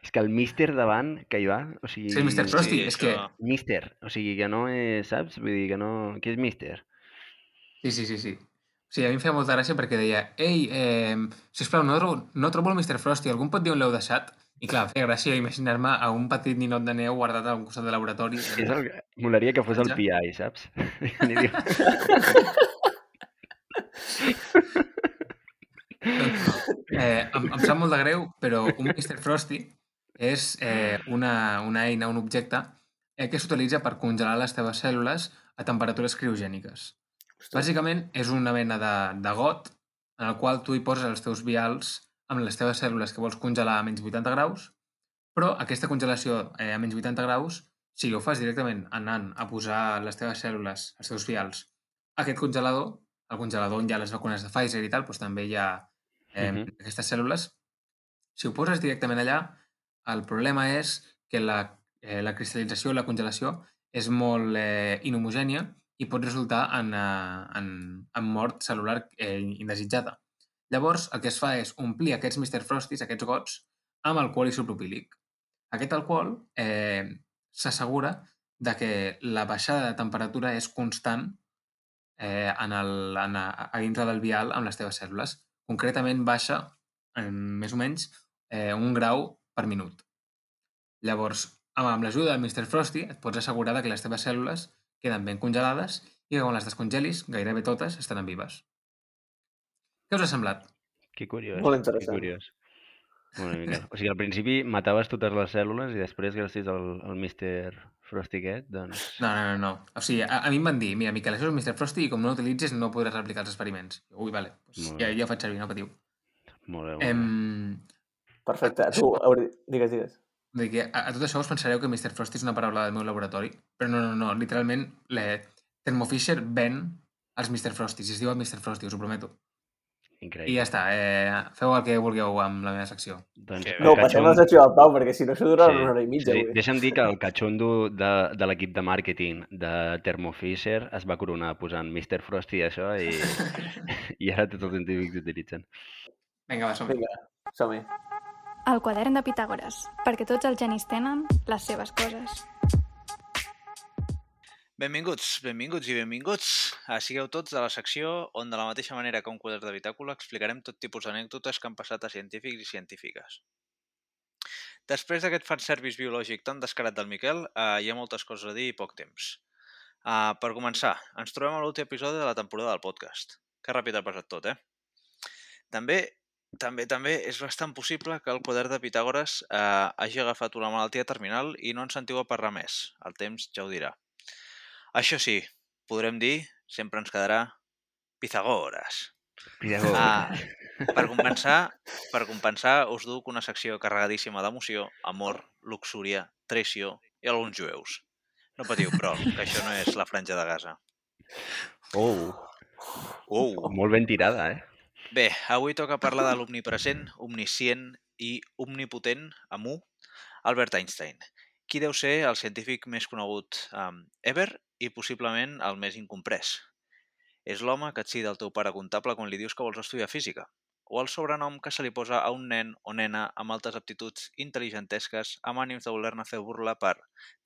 És que el míster davant que hi va, o sigui... Sí, Mr. Frosty, Sí, és que... Míster, o sigui que no és, saps? Vull dir que no... Qui és míster? Sí, sí, sí, sí. Sí, a mi em feia molta gràcia perquè deia Ei, eh, sisplau, no, trobo- no trobo el Mr. Frosty, algú em pot dir on l'heu deixat? I clar, feia gràcia imaginar-me a un petit ninot de neu guardat a un costat de laboratori. És el... Molaria que fos el. PI, saps? Diu, Eh, em, em sap molt de greu, però un Mr. Frosty és eh, una, una eina, un objecte eh, que s'utilitza per congelar les teves cèl·lules a temperatures criogèniques. Bàsicament és una mena de, de got en el qual tu hi poses els teus vials amb les teves cèl·lules que vols congelar a menys 80 graus, però aquesta congelació eh, a menys 80 graus, si ho fas directament anant a posar les teves cèl·lules, els teus vials, a aquest congelador, el congelador on hi ha les vacunes de Pfizer i tal, doncs també hi ha eh, Mhm. aquestes cèl·lules. Si ho poses directament allà, el problema és que la, eh, la cristal·lització, la congelació, és molt eh, inhomogènia i pot resultar en, eh, en, en mort cel·lular eh, indesitjada. Llavors, el que es fa és omplir aquests Mr. Frosties, aquests gots, amb alcohol isopropílic. Aquest alcohol eh, s'assegura de que la baixada de temperatura és constant eh, en el, en a, a dintre del vial amb les teves cèl·lules. Concretament baixa en més o menys eh, un grau per minut. Llavors, amb, l'ajuda del Mr. Frosty et pots assegurar de que les teves cèl·lules queden ben congelades i que quan les descongelis, gairebé totes estaran vives. Què us ha semblat? Que curiós. Molt Que interessant. curiós. Una mica. O sigui, al principi mataves totes les cèl·lules i després, gràcies al, al Mr. Frosty aquest, doncs... No, no, no, no. O sigui, a, a mi em van dir, mira, Miquel, això és Mr. Frosty i com no l'utilitzis no podràs replicar els experiments. Ui, vale, pues ja, ja ho faig servir, no patiu. Molt bé, molt bé. Em... Perfecte. Tu, digues, digues. Vull dir que a, a tot això us pensareu que Mr. Frosty és una paraula del meu laboratori, però no, no, no, literalment la Thermo Fisher ven els Mr. Frosties, i es diuen Mr. Frosty, us ho prometo. I Increïble. ja està, eh, feu el que vulgueu amb la meva secció. Doncs, el bé. No, passem la secció del Pau, perquè si no això durarà Sí, una hora i mitja. sí. avui. Deixa'm dir que el catxondo de, de l'equip de màrqueting de Thermo Fisher es va coronar posant Mr. Frosty i això i, i ara tots els científics utilitzen. Vinga, va, som Vinga, som-hi. El quadern de Pitàgores, perquè tots els genis tenen les seves coses. Benvinguts, benvinguts i benvinguts. Ah, sigueu tots a la secció on, de la mateixa manera que un quadern de bitàcula, explicarem tot tipus d'anècdotes que han passat a científics i científiques. Després d'aquest fanservice biològic tan descarat del Miquel, eh, hi ha moltes coses a dir i poc temps. Uh, per començar, ens trobem a l'últim episodi de la temporada del podcast. Que ràpid ha passat tot, eh? També, també, també és bastant possible que el quadern de Pitàgores eh, hagi agafat una malaltia terminal i no en sentiu a parlar més. El temps ja ho dirà. Això sí, podrem dir, sempre ens quedarà Pitagores. Pitàgores. Ah, per compensar, per compensar, us duc una secció carregadíssima d'emoció, amor, luxúria, traïció i alguns jueus. No patiu, però, que això no és la franja de Gaza. Oh, Uh! molt ben tirada, eh? Bé, avui toca parlar de l'omnipresent, omniscient i omnipotent, amb U, Albert Einstein. Qui deu ser el científic més conegut um, ever i possiblement el més incomprès. És l'home que et cida el teu pare comptable quan li dius que vols estudiar física, o el sobrenom que se li posa a un nen o nena amb altes aptituds intel·ligentesques amb ànims de voler-ne fer burla per,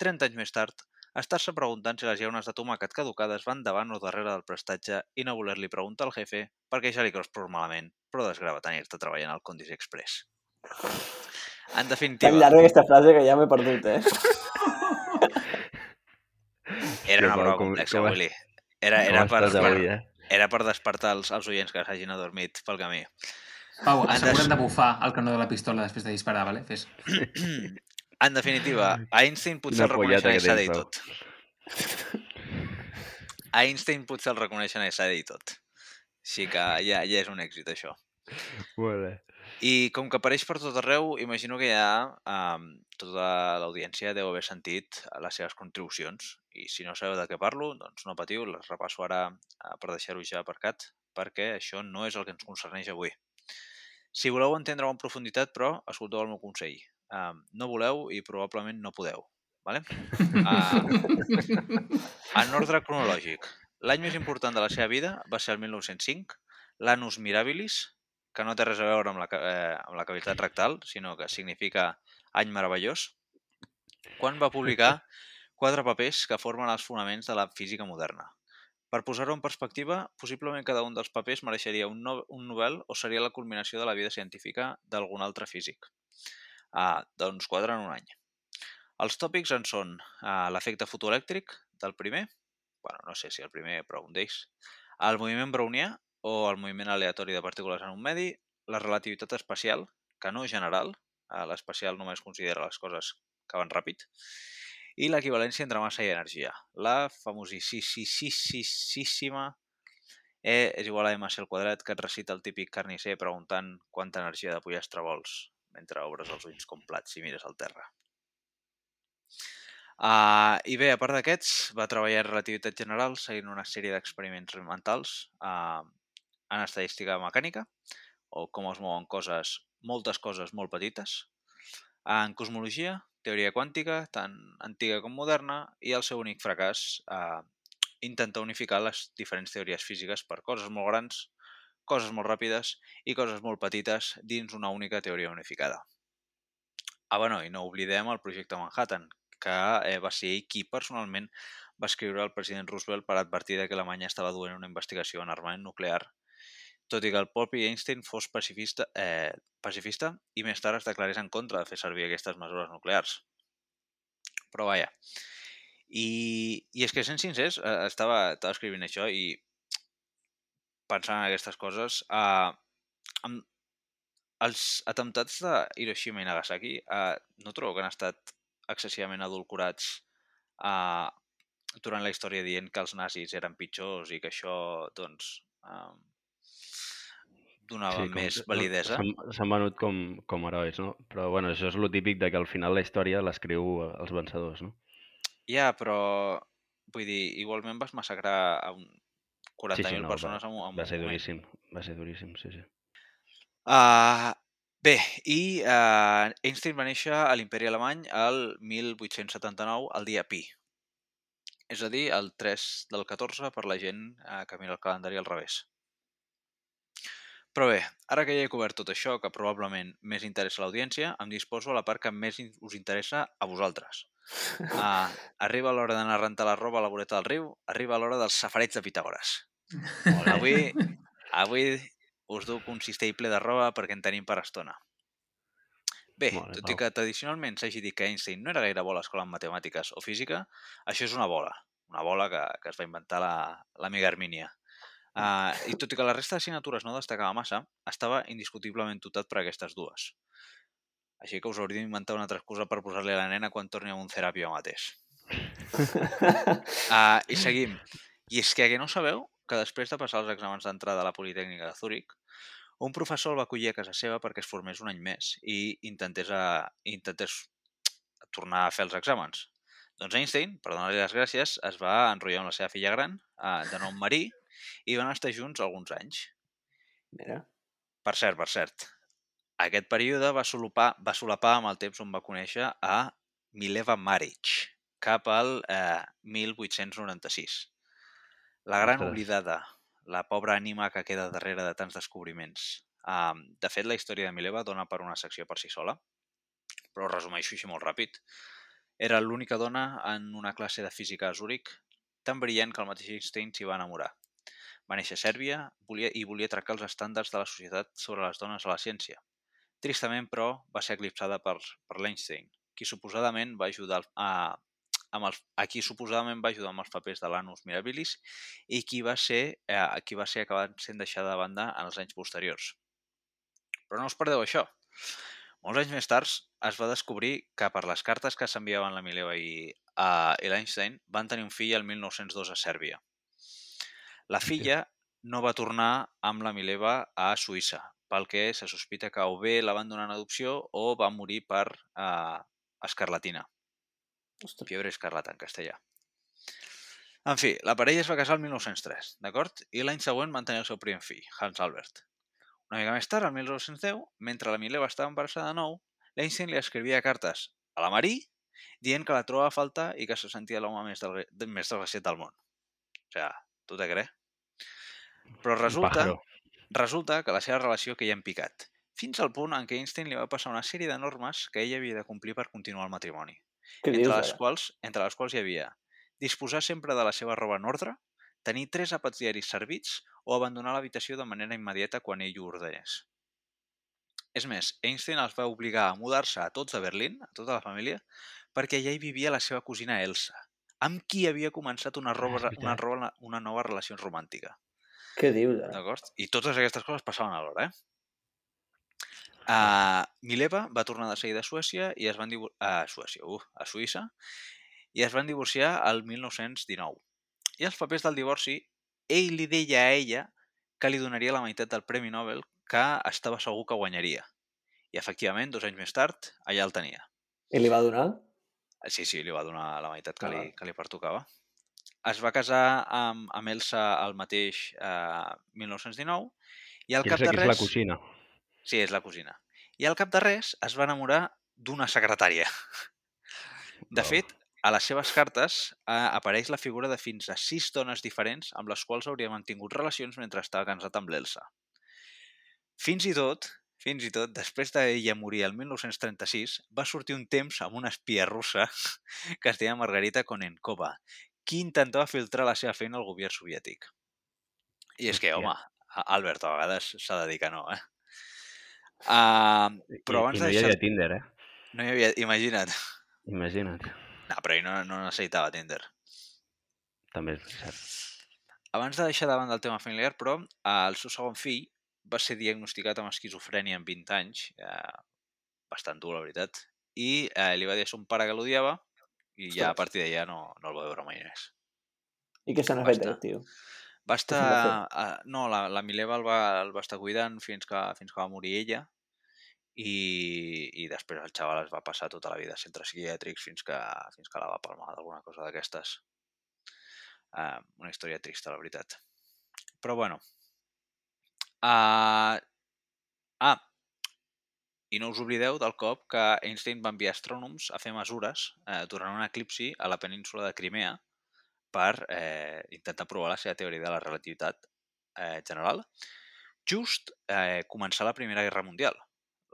30 anys més tard, estar-se preguntant si les llaunes de tomàquet caducades van davant o darrere del prestatge i no voler-li preguntar al jefe perquè ja li creus prou malament, però desgrava tenir-te treballant al Condis Express. En Tan definitiva, llarga aquesta frase que ja m'he perdut, eh? era una com- complexa, com- Willy. Era, era, per, avui, eh? era per despertar els, els oients que s'hagin adormit pel camí. Pau, assegura't de bufar el canó de la pistola després de disparar, vale? Fes. en definitiva, a Einstein potser Quina el reconeixen i de dir tens, tot. A Einstein potser el reconeixen i s'ha de dir tot. Així que ja, ja és un èxit, això. Molt bé. I com que apareix per tot arreu, imagino que ja um, tota l'audiència deu haver sentit les seves contribucions. I si no sabeu de què parlo, doncs no patiu, les repasso ara uh, per deixar-ho ja aparcat, perquè això no és el que ens concerneix avui. Si voleu entendre-ho en profunditat, però, escolteu el meu consell. Um, no voleu i probablement no podeu. Vale? Uh, en ordre cronològic, l'any més important de la seva vida va ser el 1905, l'Anus Mirabilis, que no té res a veure amb la, eh, amb la cavitat rectal, sinó que significa any meravellós, quan va publicar quatre papers que formen els fonaments de la física moderna. Per posar-ho en perspectiva, possiblement cada un dels papers mereixeria un, no, un Nobel o seria la culminació de la vida científica d'algun altre físic. Ah, doncs quatre en un any. Els tòpics en són ah, l'efecte fotoelèctric del primer, bueno, no sé si el primer, però un d'ells, el moviment brownià o el moviment aleatori de partícules en un medi, la relativitat espacial, que no general, eh, l'especial només considera les coses que van ràpid, i l'equivalència entre massa i energia, la famosíssima E és igual a mc al quadrat que et recita el típic carnisser preguntant quanta energia de pollastre vols mentre obres els ulls com plats i mires al terra. Uh, I bé, a part d'aquests, va treballar en relativitat general seguint una sèrie d'experiments mentals uh, en estadística mecànica, o com es mouen coses, moltes coses molt petites, en cosmologia, teoria quàntica, tant antiga com moderna, i el seu únic fracàs, eh, intentar unificar les diferents teories físiques per coses molt grans coses molt ràpides i coses molt petites dins una única teoria unificada. Ah, bueno, i no oblidem el projecte Manhattan, que eh, va ser qui personalment va escriure al president Roosevelt per advertir que Alemanya estava duent una investigació en armament nuclear, tot i que el propi Einstein fos pacifista, eh, pacifista i més tard es declarés en contra de fer servir aquestes mesures nuclears. Però vaja. I, i és que, sent sincers, eh, estava, estava escrivint això i pensant en aquestes coses, eh, amb, els atemptats de Hiroshima i Nagasaki eh, no trobo que han estat excessivament adulcorats eh, durant la història dient que els nazis eren pitjors i que això, doncs, eh, donava Sí, com, més validesa. s'han venut com, com herois, no? Però bueno, això és lo típic de que al final la història l'escriu eh, els vencedors, no? Ja, però vull dir, igualment vas massacrar a un 40.000 sí, no, va, persones en, un- en va ser moment. duríssim, va ser duríssim, sí, sí. Uh, bé, i uh, Einstein va néixer a l'imperi alemany el 1879, el dia pi. És a dir, el 3 del 14 per la gent uh, que mira el calendari al revés. Però bé, ara que ja he cobert tot això, que probablement més interessa a l'audiència, em disposo a la part que més us interessa a vosaltres. Uh, arriba l'hora d'anar a rentar la roba a la voreta del riu, arriba l'hora dels safarets de Pitàgores. Avui, avui us duc un cistell ple de roba perquè en tenim per estona. Bé, Molt tot i que tradicionalment s'hagi dit que Einstein no era gaire bo a l'escola en matemàtiques o física, això és una bola, una bola que, que es va inventar la- l'amiga Hermínia. Uh, I tot i que la resta d'assignatures no destacava massa, estava indiscutiblement dotat per aquestes dues. Així que us hauríeu d'inventar una altra excusa per posar-li a la nena quan torni a un teràpia mateix. Uh, I seguim. I és que, que no sabeu que després de passar els exàmens d'entrada a la Politècnica de Zúrich, un professor el va acollir a casa seva perquè es formés un any més i intentés, a, intentés tornar a fer els exàmens. Doncs Einstein, per donar-li les gràcies, es va enrotllar amb la seva filla gran, eh, de nom Marie, i van estar junts alguns anys. Mira. Per cert, per cert, aquest període va solapar, va solapar amb el temps on va conèixer a Mileva Maric, cap al eh, 1896. La gran Ostres. oblidada, la pobra ànima que queda darrere de tants descobriments. Um, de fet, la història de Mileva dona per una secció per si sola, però ho resumeixo així molt ràpid. Era l'única dona en una classe de física a Zúrich tan brillant que el mateix Einstein s'hi va enamorar. Va néixer a Sèrbia volia, i volia trencar els estàndards de la societat sobre les dones a la ciència. Tristament, però, va ser eclipsada per, per l'Einstein, qui suposadament va ajudar a, amb els, a qui suposadament va ajudar amb els papers de l'Anus Mirabilis i qui va ser, eh, qui va ser acabat sent deixada de banda en els anys posteriors. Però no us perdeu això. Molts anys més tard es va descobrir que per les cartes que s'enviaven la Mileva i, uh, i l'Einstein van tenir un fill el 1902 a Sèrbia. La filla no va tornar amb la Mileva a Suïssa, pel que se sospita que o bé la van donar en adopció o va morir per uh, escarlatina. Ostres. Fiebre escarlata en castellà. En fi, la parella es va casar el 1903, d'acord? I l'any següent van tenir el seu primer fill, Hans Albert. Una mica més tard, el 1910, mentre la Mileva estava embarassada de nou, l'Einstein li escrivia cartes a la Marie dient que la trobava a falta i que se sentia l'home més, del, més desgraciat del món. O sigui, tu te creus? Però resulta, resulta que la seva relació que ja en picat, fins al punt en què Einstein li va passar una sèrie de normes que ella havia de complir per continuar el matrimoni Què entre dius, les, ara? quals, entre les quals hi havia disposar sempre de la seva roba en ordre, tenir tres àpats diaris servits o abandonar l'habitació de manera immediata quan ell ho ordenés. És més, Einstein els va obligar a mudar-se a tots a Berlín, a tota la família, perquè allà hi vivia la seva cosina Elsa, amb qui havia començat una, Ah, roba, una, roba, una nova relació romàntica. Què dius, ara? D'acord? I totes aquestes coses passaven alhora, eh? Uh, Mileva va tornar de seguida a Suècia i es van a Suècia, uh, a Suïssa i es van divorciar el 1919. I els papers del divorci, ell li deia a ella que li donaria la meitat del Premi Nobel que estava segur que guanyaria. I efectivament, dos anys més tard, allà el tenia. I li va donar? Sí, sí, li va donar la meitat que, Ah, li, que li pertocava. Es va casar amb, amb Elsa el mateix eh, 1919 i al cap Pensa de que és la res... cosina. Sí, és la cosina. I al cap de res es va enamorar d'una secretària. De Wow. fet, a les seves cartes eh, apareix la figura de fins a sis dones diferents amb les quals hauria mantingut relacions mentre estava casat amb l'Elsa. Fins i tot, fins i tot, després d'ella morir el 1936, va sortir un temps amb una espia russa que es deia Margarita Konenkova, qui intentava filtrar la seva feina al govern soviètic. I és que, home, Albert, a vegades s'ha de dir que no, eh? Uh, I, però I abans no de hi havia Tinder, eh? No hi havia... Imagina't. Imagina't. No, però ell no, no necessitava Tinder. També és cert. Abans de deixar davant del tema familiar, però, el seu segon fill va ser diagnosticat amb esquizofrènia amb 20 anys, eh, bastant dur, la veritat, i eh, li va dir a son pare que l'odiava i ja a partir d'allà no, no el va veure mai més. I què se n'ha Va fet, eh, tio? Va estar... n'ha Uh, no, la, la Mileva el va, el va estar cuidant fins que, fins que va morir ella i, i després el xaval es va passar tota la vida a centres psiquiàtrics fins que, fins que la va palmar d'alguna cosa d'aquestes. Uh, una història trista, la veritat. Però bueno. Uh, ah, i no us oblideu del cop que Einstein va enviar astrònoms a fer mesures eh, durant un eclipsi a la península de Crimea per eh, intentar provar la seva teoria de la relativitat eh, general, just eh, començar la Primera Guerra Mundial,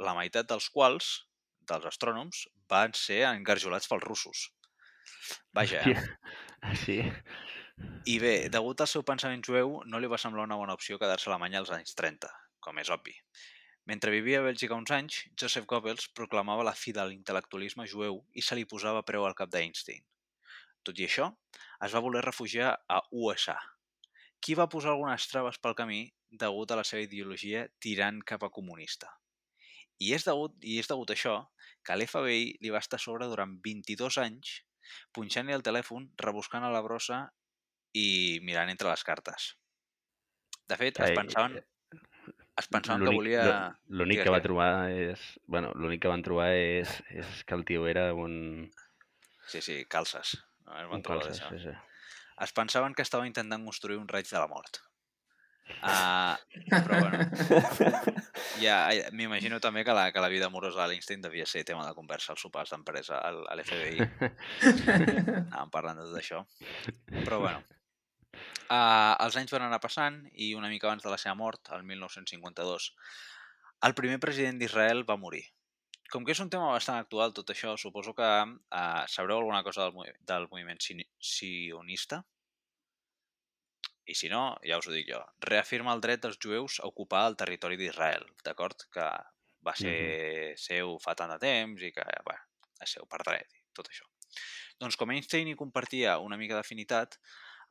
la meitat dels quals, dels astrònoms, van ser engarjolats pels russos. Vaja, eh? Hòstia. Sí. I bé, degut al seu pensament jueu, no li va semblar una bona opció quedar-se a Alemanya als anys 30, com és obvi. Mentre vivia a Bèlgica uns anys, Joseph Goebbels proclamava la fi de l'intel·lectualisme jueu i se li posava preu al cap d'Einstein. Tot i això, es va voler refugiar a USA. Qui va posar algunes traves pel camí degut a la seva ideologia tirant cap a comunista. I és degut, i és degut a això que l'FBI li va estar a sobre durant 22 anys punxant-li el telèfon, rebuscant a la brossa i mirant entre les cartes. De fet, es pensaven, es pensaven que volia... l'únic que va trobar és... Bueno, l'únic que van trobar és, és que el tio era un... Sí, sí, calces. No, es van trobar calces, sí, sí. Es pensaven que estava intentant construir un raig de la mort. Uh, però bueno, ja, m'imagino també que la, que la vida amorosa de l'Einstein devia ser tema de conversa als sopars d'empresa al, a l'FBI. Anàvem parlant de tot això. Però bueno, uh, els anys van anar passant i una mica abans de la seva mort, el 1952, el primer president d'Israel va morir. Com que és un tema bastant actual tot això, suposo que uh, sabreu alguna cosa del, movi- del moviment sionista? I si no, ja us ho dic jo. Reafirma el dret dels jueus a ocupar el territori d'Israel, d'acord? Que va ser seu fa tant de temps i que, bé, és seu per dret i tot això. Doncs com Einstein hi compartia una mica d'afinitat,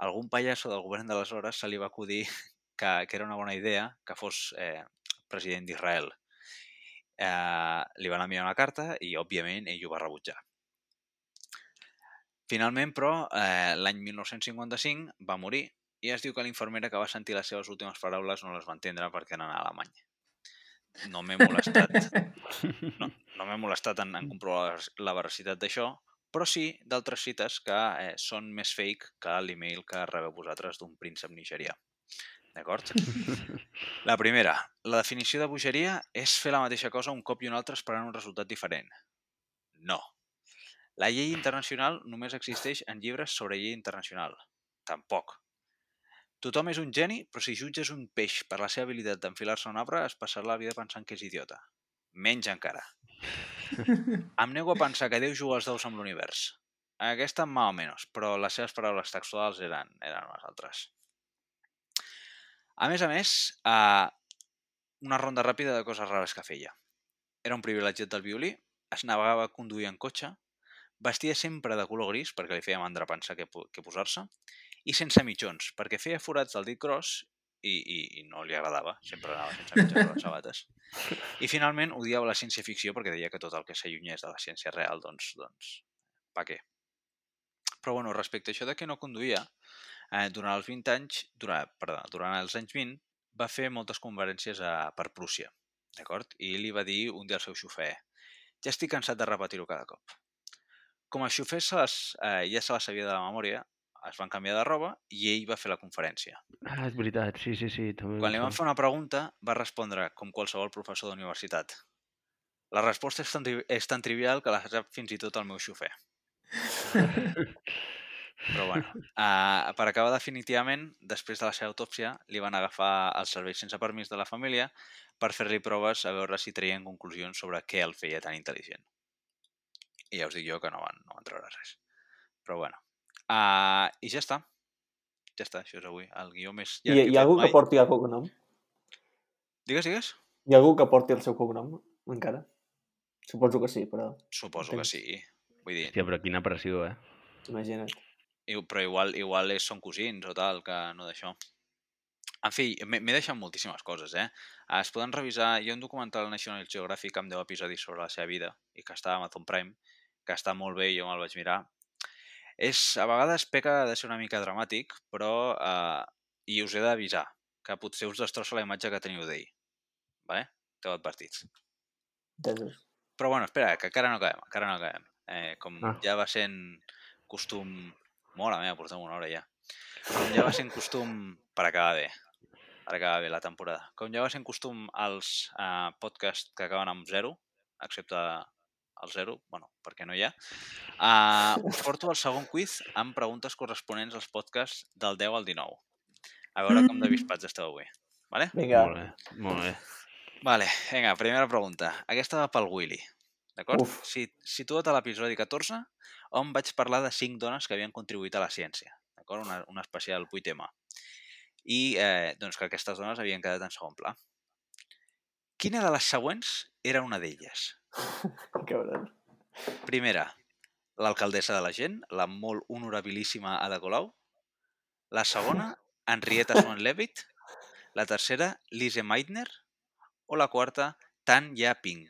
algun pallasso del govern d'aleshores se li va acudir que, que era una bona idea que fos eh, president d'Israel. Eh, li van enviar una carta i, òbviament, ell ho va rebutjar. Finalment, però, eh, l'any 1955 va morir i es diu que l'infermera que va sentir les seves últimes paraules no les va entendre perquè eren a alemany. No m'he molestat, no, no m'he molestat en, en comprovar la- la veracitat d'això, però sí d'altres cites que eh, són més fake que l'email que rebeu vosaltres d'un príncep nigerià. D'acord? La primera, la definició de bogeria és fer la mateixa cosa un cop i un altre esperant un resultat diferent. No. La llei internacional només existeix en llibres sobre llei internacional. Tampoc. Tothom és un geni, però si jutges un peix per la seva habilitat d'enfilar-se a un arbre, es passarà la vida pensant que és idiota. Menys encara. Em nego a pensar que Déu juga als daus amb l'univers. Aquesta más o menys, però les seves paraules textuals eren, eren unes altres. A més a més, eh, una ronda ràpida de coses rares que feia. Era un privilegiat del violí, es navegava a conduir en cotxe, vestia sempre de color gris, perquè li feia mandra pensar què, què posar-se, i sense mitjons, perquè feia forats del dit gros i, i, i no li agradava, sempre anava sense mitjons a les sabates. I finalment odiava la ciència-ficció perquè deia que tot el que s'allunyés de la ciència real, doncs, doncs, pa què? Però bueno, respecte a això de que no conduïa, eh, durant els 20 anys, durant, perdó, durant els anys 20, va fer moltes conferències a, per Prússia, d'acord? I li va dir un dia al seu xofer, ja estic cansat de repetir-ho cada cop. Com els xofers se les, eh, ja se les sabia de la memòria, es van canviar de roba i ell va fer la conferència. Ah, és veritat, sí, sí, sí. També Quan li van fer una pregunta, va respondre com qualsevol professor d'universitat. La resposta és tan, és tan trivial que la sap fins i tot el meu xofer. Però bueno, uh, per acabar definitivament, després de la seva autòpsia, li van agafar els serveis sense permís de la família per fer-li proves a veure si traien conclusions sobre què el feia tan intel·ligent. I ja us dic jo que no van, no van treure res. Però bueno. Uh, I ja està. Ja està, això és avui. El guió més I llarg hi que ha algú que mai. porti el cognom? Digues, digues. Hi ha algú que porti el seu cognom, encara? Suposo que sí, però Suposo que Entenc. sí. Vull dir, Hòstia, però quina pressió, eh? imagina't. i- però igual, igual és, són cosins o tal, que no d'això. En fi, m'he m'he deixat moltíssimes coses, eh? Es poden revisar... Hi ha un documental National Geographic amb 10 episodis sobre la seva vida i que està a Amazon Prime, que està molt bé i jo me'l vaig mirar. És, a vegades peca de ser una mica dramàtic, però... Eh, I us he d'avisar que potser us destrossa la imatge que teniu d'ell. Vale? Esteu advertits. Però bueno, espera, que encara no acabem, encara no acabem. Eh, com Ah. ja va sent costum... Mora meva, portem una hora ja. Com ja va sent costum per acabar bé, per acabar bé la temporada. Com ja va sent costum als uh, podcasts que acaben amb zero, excepte el zero, bueno, perquè no hi ha, uh, us porto el segon quiz amb preguntes corresponents als podcasts del 10 al 19. A veure com d'avispats esteu avui. Vale? Vinga, Molt bé, molt bé. Vale, vinga, primera pregunta. Aquesta va pel Willy, d'acord? Si, situa't a l'episodi 14, on vaig parlar de cinc dones que havien contribuït a la ciència, d'acord? Una, un especial 8M. I eh, doncs que aquestes dones havien quedat en segon pla. Quina de les següents era una d'elles? cabron. Primera, l'alcaldessa de la gent, la molt honorabilíssima Ada Colau. La segona, Henrietta Swan Leavitt. La tercera, Lise Meitner. O la quarta, Tan Ya Ping.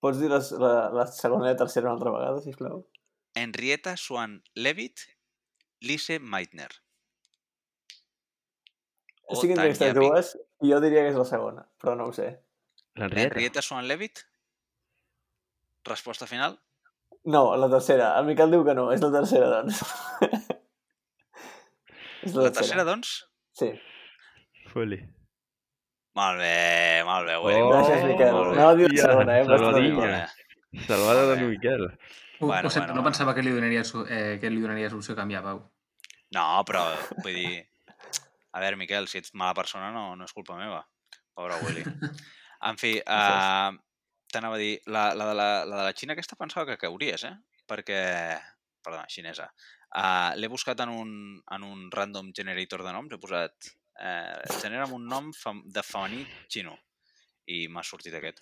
Pots dir les, la, la segona i la tercera una altra vegada, sisplau? Henrietta Swan Leavitt, Lise Meitner. O Estic entre aquestes dues i jo diria que és la segona, però no ho sé. L'Henrietta? Henrietta Swan Leavitt? Resposta final? No, la tercera. El Miquel diu que no, és la tercera, doncs. és La tercera, doncs? Sí. Foli. Molt bé, molt bé. Oh, Gràcies, Miquel. No, la hòstia, segona, eh? Bé. Salvada de. Miquel. Bueno, ho sento, bueno, no pensava que li donaria, su- eh, que li donaria solució a canviar, Pau. No, però vull dir... A veure, Miquel, si ets mala persona no, no és culpa meva. Pobre Willy. En fi, uh, t'anava a dir, la, la, de la, la de la Xina aquesta pensava que cauries, eh? Perquè... Perdona, xinesa. Uh, L'he buscat en un, en un random generator de noms, he posat... Uh, genera'm un nom fem, de femení xino. I m'ha sortit aquest.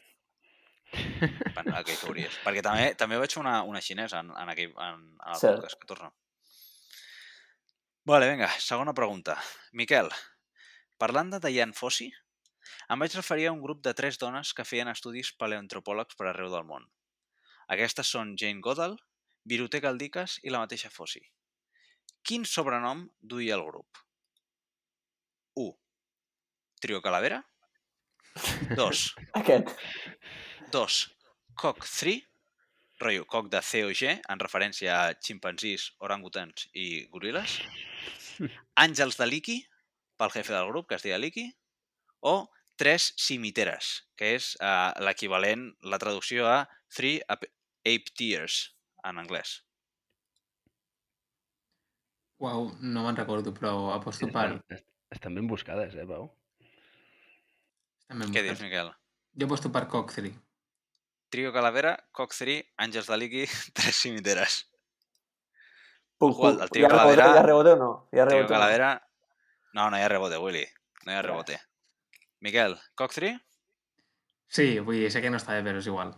Pensava que hi cauries. Perquè també, també vaig fer una, una xinesa en, en, aquell, en, en el Cert. podcast 14. Vale, vinga, segona pregunta. Miquel, parlant de Diane Fossey, em vaig referir a un grup de tres dones que feien estudis paleoantropòlegs per arreu del món. Aquestes són Jane Goodall, Virute Caldiques i la mateixa Fossey. Quin sobrenom duia el grup? 1. Trio Calavera. 2. Aquest. 2. Cock 3, rotllo coc de COG, en referència a ximpanzís, orangutans i goril·les. Àngels de Liki, pel jefe del grup, que es deia Liki. O Tres Cimiteres, que és uh, l'equivalent, la traducció a Three Ap- Ape Tears, en anglès. Uau, no me'n recordo, però aposto per... Estan, ben buscades, eh, Pau? Estan ben Què dius. Miquel? Jo aposto per Cock 3. Trio Calavera, Cock 3, Àngels de Liki, Tres Cimiteres. Ojo, el- puc. el trio Calavera- hi ha rebote o no? Hi ha Trio rebote o no? Calavera... No, no hi ha rebote, Willy. No hi ha rebote. Miquel, Cock 3? Sí, vull dir, sé que no està bé, però és igual.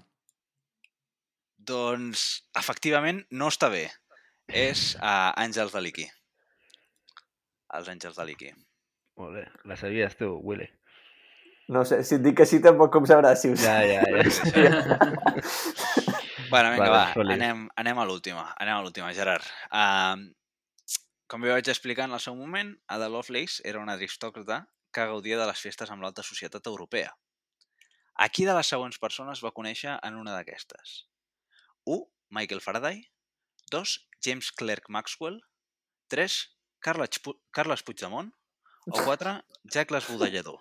Doncs, efectivament, no està bé. És uh, Àngels de Liki. Els Àngels de Liki. Molt bé. La sabies tu, Willy. No sé, si et dic que sí, tampoc com sabràs si ho Ja, sé. ja, ja. Bueno, vinga, Vale, va, feliç. anem, anem a l'última. Anem a l'última, Gerard. Uh, com jo vaig explicar en el seu moment, Ada Lovelace era una aristòcrata que gaudia de les festes amb l'alta societat europea. A qui de les següents persones va conèixer en una d'aquestes? 1. Michael Faraday 2. James Clerk Maxwell 3. Carles, Pu Carles Puigdemont o 4. Jack l'Esbudellador.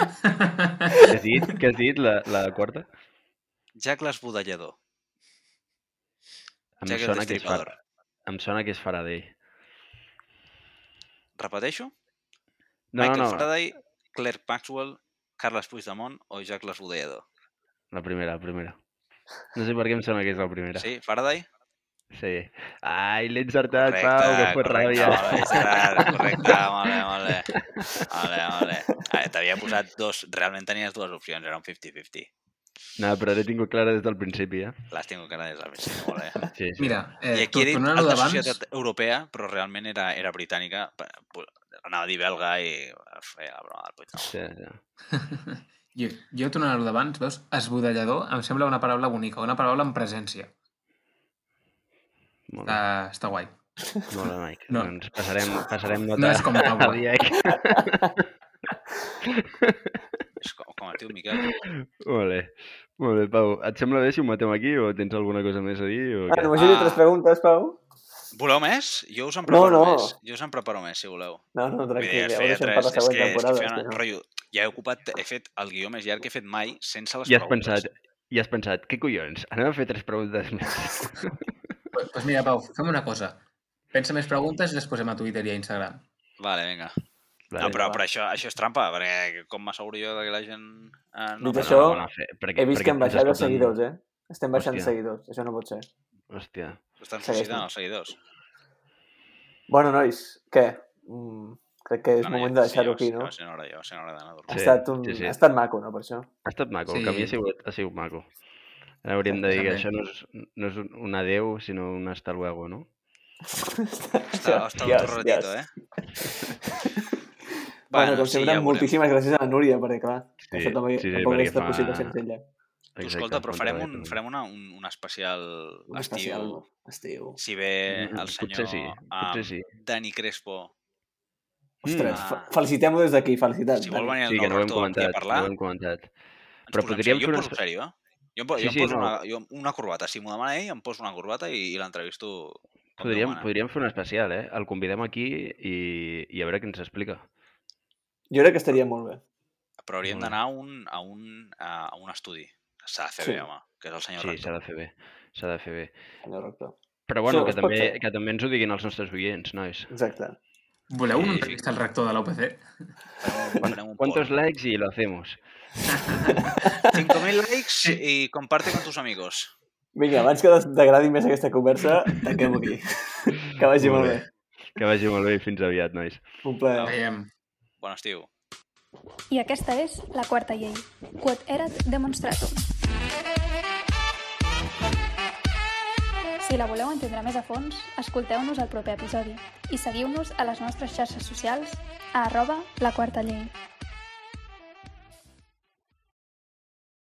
Què has dit? Què has dit, la, la quarta? Jack l'Esbudellador. Em Jack sona que és. Em sona que és Faraday. Repeteixo? No, Michael no, no, Faraday, Clerc Maxwell, Carles Puigdemont o Jacques Lesbudellador? la primera, la primera. No sé per què em sona que és la primera. Sí, Faraday? Sí. Ai, l'he encertat, Pau, que fot correcte, ràbia. molt bé, Gerard, correcte, molt bé, molt bé. Molt bé, molt bé. Ah, T'havia posat dos, realment tenies dues opcions, era un 50-50. No, però l'he tingut clara des del principi, eh? L'has tingut anar des del principi, molt bé. Sí, sí. Mira, I eh, aquí he dit alta d'abans... societat europea, però realment era, era britànica. Anava a dir belga i feia la broma del Puigdemont. sí, sí. Jo, jo tornant a lo d'abans, veus? Esbudellador em sembla una paraula bonica, una paraula amb presència. Molt bé, Està, està guai. molt bé, Mike. No. Doncs passarem, passarem nota No és com a. Diec. És com, com el tio Miquel. Molt bé. Molt bé, Pau. Et sembla bé si ho matem aquí o tens alguna cosa més a dir? O Ah, què? només he dit tres Ah. preguntes, Pau. Voleu més? Jo us en No, preparo no. més. Jo us en preparo més, si voleu. No, no, tranquil, es ja ho deixem per la és següent que, és que temporada. si no. rotllo, ja he ocupat, he fet el guió més llarg que he fet mai sense les I has preguntes. pensat, i has pensat, què collons? Anem a fer tres preguntes més. Doncs pues mira, Pau, fem una cosa. Pensa més preguntes i les posem a Twitter i a Instagram. Vale, vinga. Vale. No, però, però això, això és trampa, perquè com m'asseguro jo que la gent... Eh, no Dit això? Bona fe, perquè, He vist perquè que han baixat els escolten- seguidors, eh? Estem baixant Hòstia. seguidors, això no pot ser. Hòstia. Estan suscitant els seguidors. Bueno, nois, què? Mm, crec que és Bueno, moment ja- de deixar-ho sí, aquí, ja no? sent hora, ja va sent hora d'anar a Ha dormir. Sí, estat, un... sí, sí. ha estat maco, no, per això? Ha estat maco, el Sí. camí ha sigut, ha sigut maco. Ara hauríem de dir que això no és, no és un- adeu, sinó un hasta luego, no? Està, està un Yes, ratito, yes. eh? Bueno, com sí, sempre, ja veurem. moltíssimes gràcies a la Núria, perquè clar, Sí, això també, sí, sí, tampoc hauria estat fa- possible sense ella. Tu, escolta, però fa farem un, farem una, un, un especial Un estiu. especial estiu. Si ve Mm, el senyor potser sí, potser um, sí. Dani Crespo, Ostres, Mm. fe- felicitem-ho des d'aquí, felicitats. si vol venir el Sí, que nou no rector aquí a comentat, parlar, no ho hem comentat. Però podríem fer Jo una em poso sèrio, eh? Jo em, Sí, jo em sí, poso no. una, jo, una corbata. Si m'ho demana ell, em poso una corbata i, i l'entrevisto Podríem, podríem fer un especial, eh? El convidem aquí i, i a veure què ens explica. Jo crec que estaria molt bé. Però hauríem d'anar a un, a un, a un estudi. S'ha de fer Sí. bé, home, que és el senyor Sí, s'ha rector. de fer bé. S'ha de fer bé. Senyor rector. Però bueno, Això que també, que també ens ho diguin els nostres oients, nois. Exacte. Voleu Sí, una sí. entrevista al rector de farem un ¿Cuántos likes y lo hacemos? 5.000 likes y comparte con tus amigos. Vinga, abans que t'agradi més aquesta conversa, tanquem aquí. que vagi molt bé. Que vagi molt bé i fins aviat, nois. Un plaer. Veiem. Bon estiu. I aquesta és la quarta llei. Quod erat demonstratum. Si la voleu entendre més a fons, escolteu-nos al proper episodi i seguiu-nos a les nostres xarxes socials a arroba la quarta llei.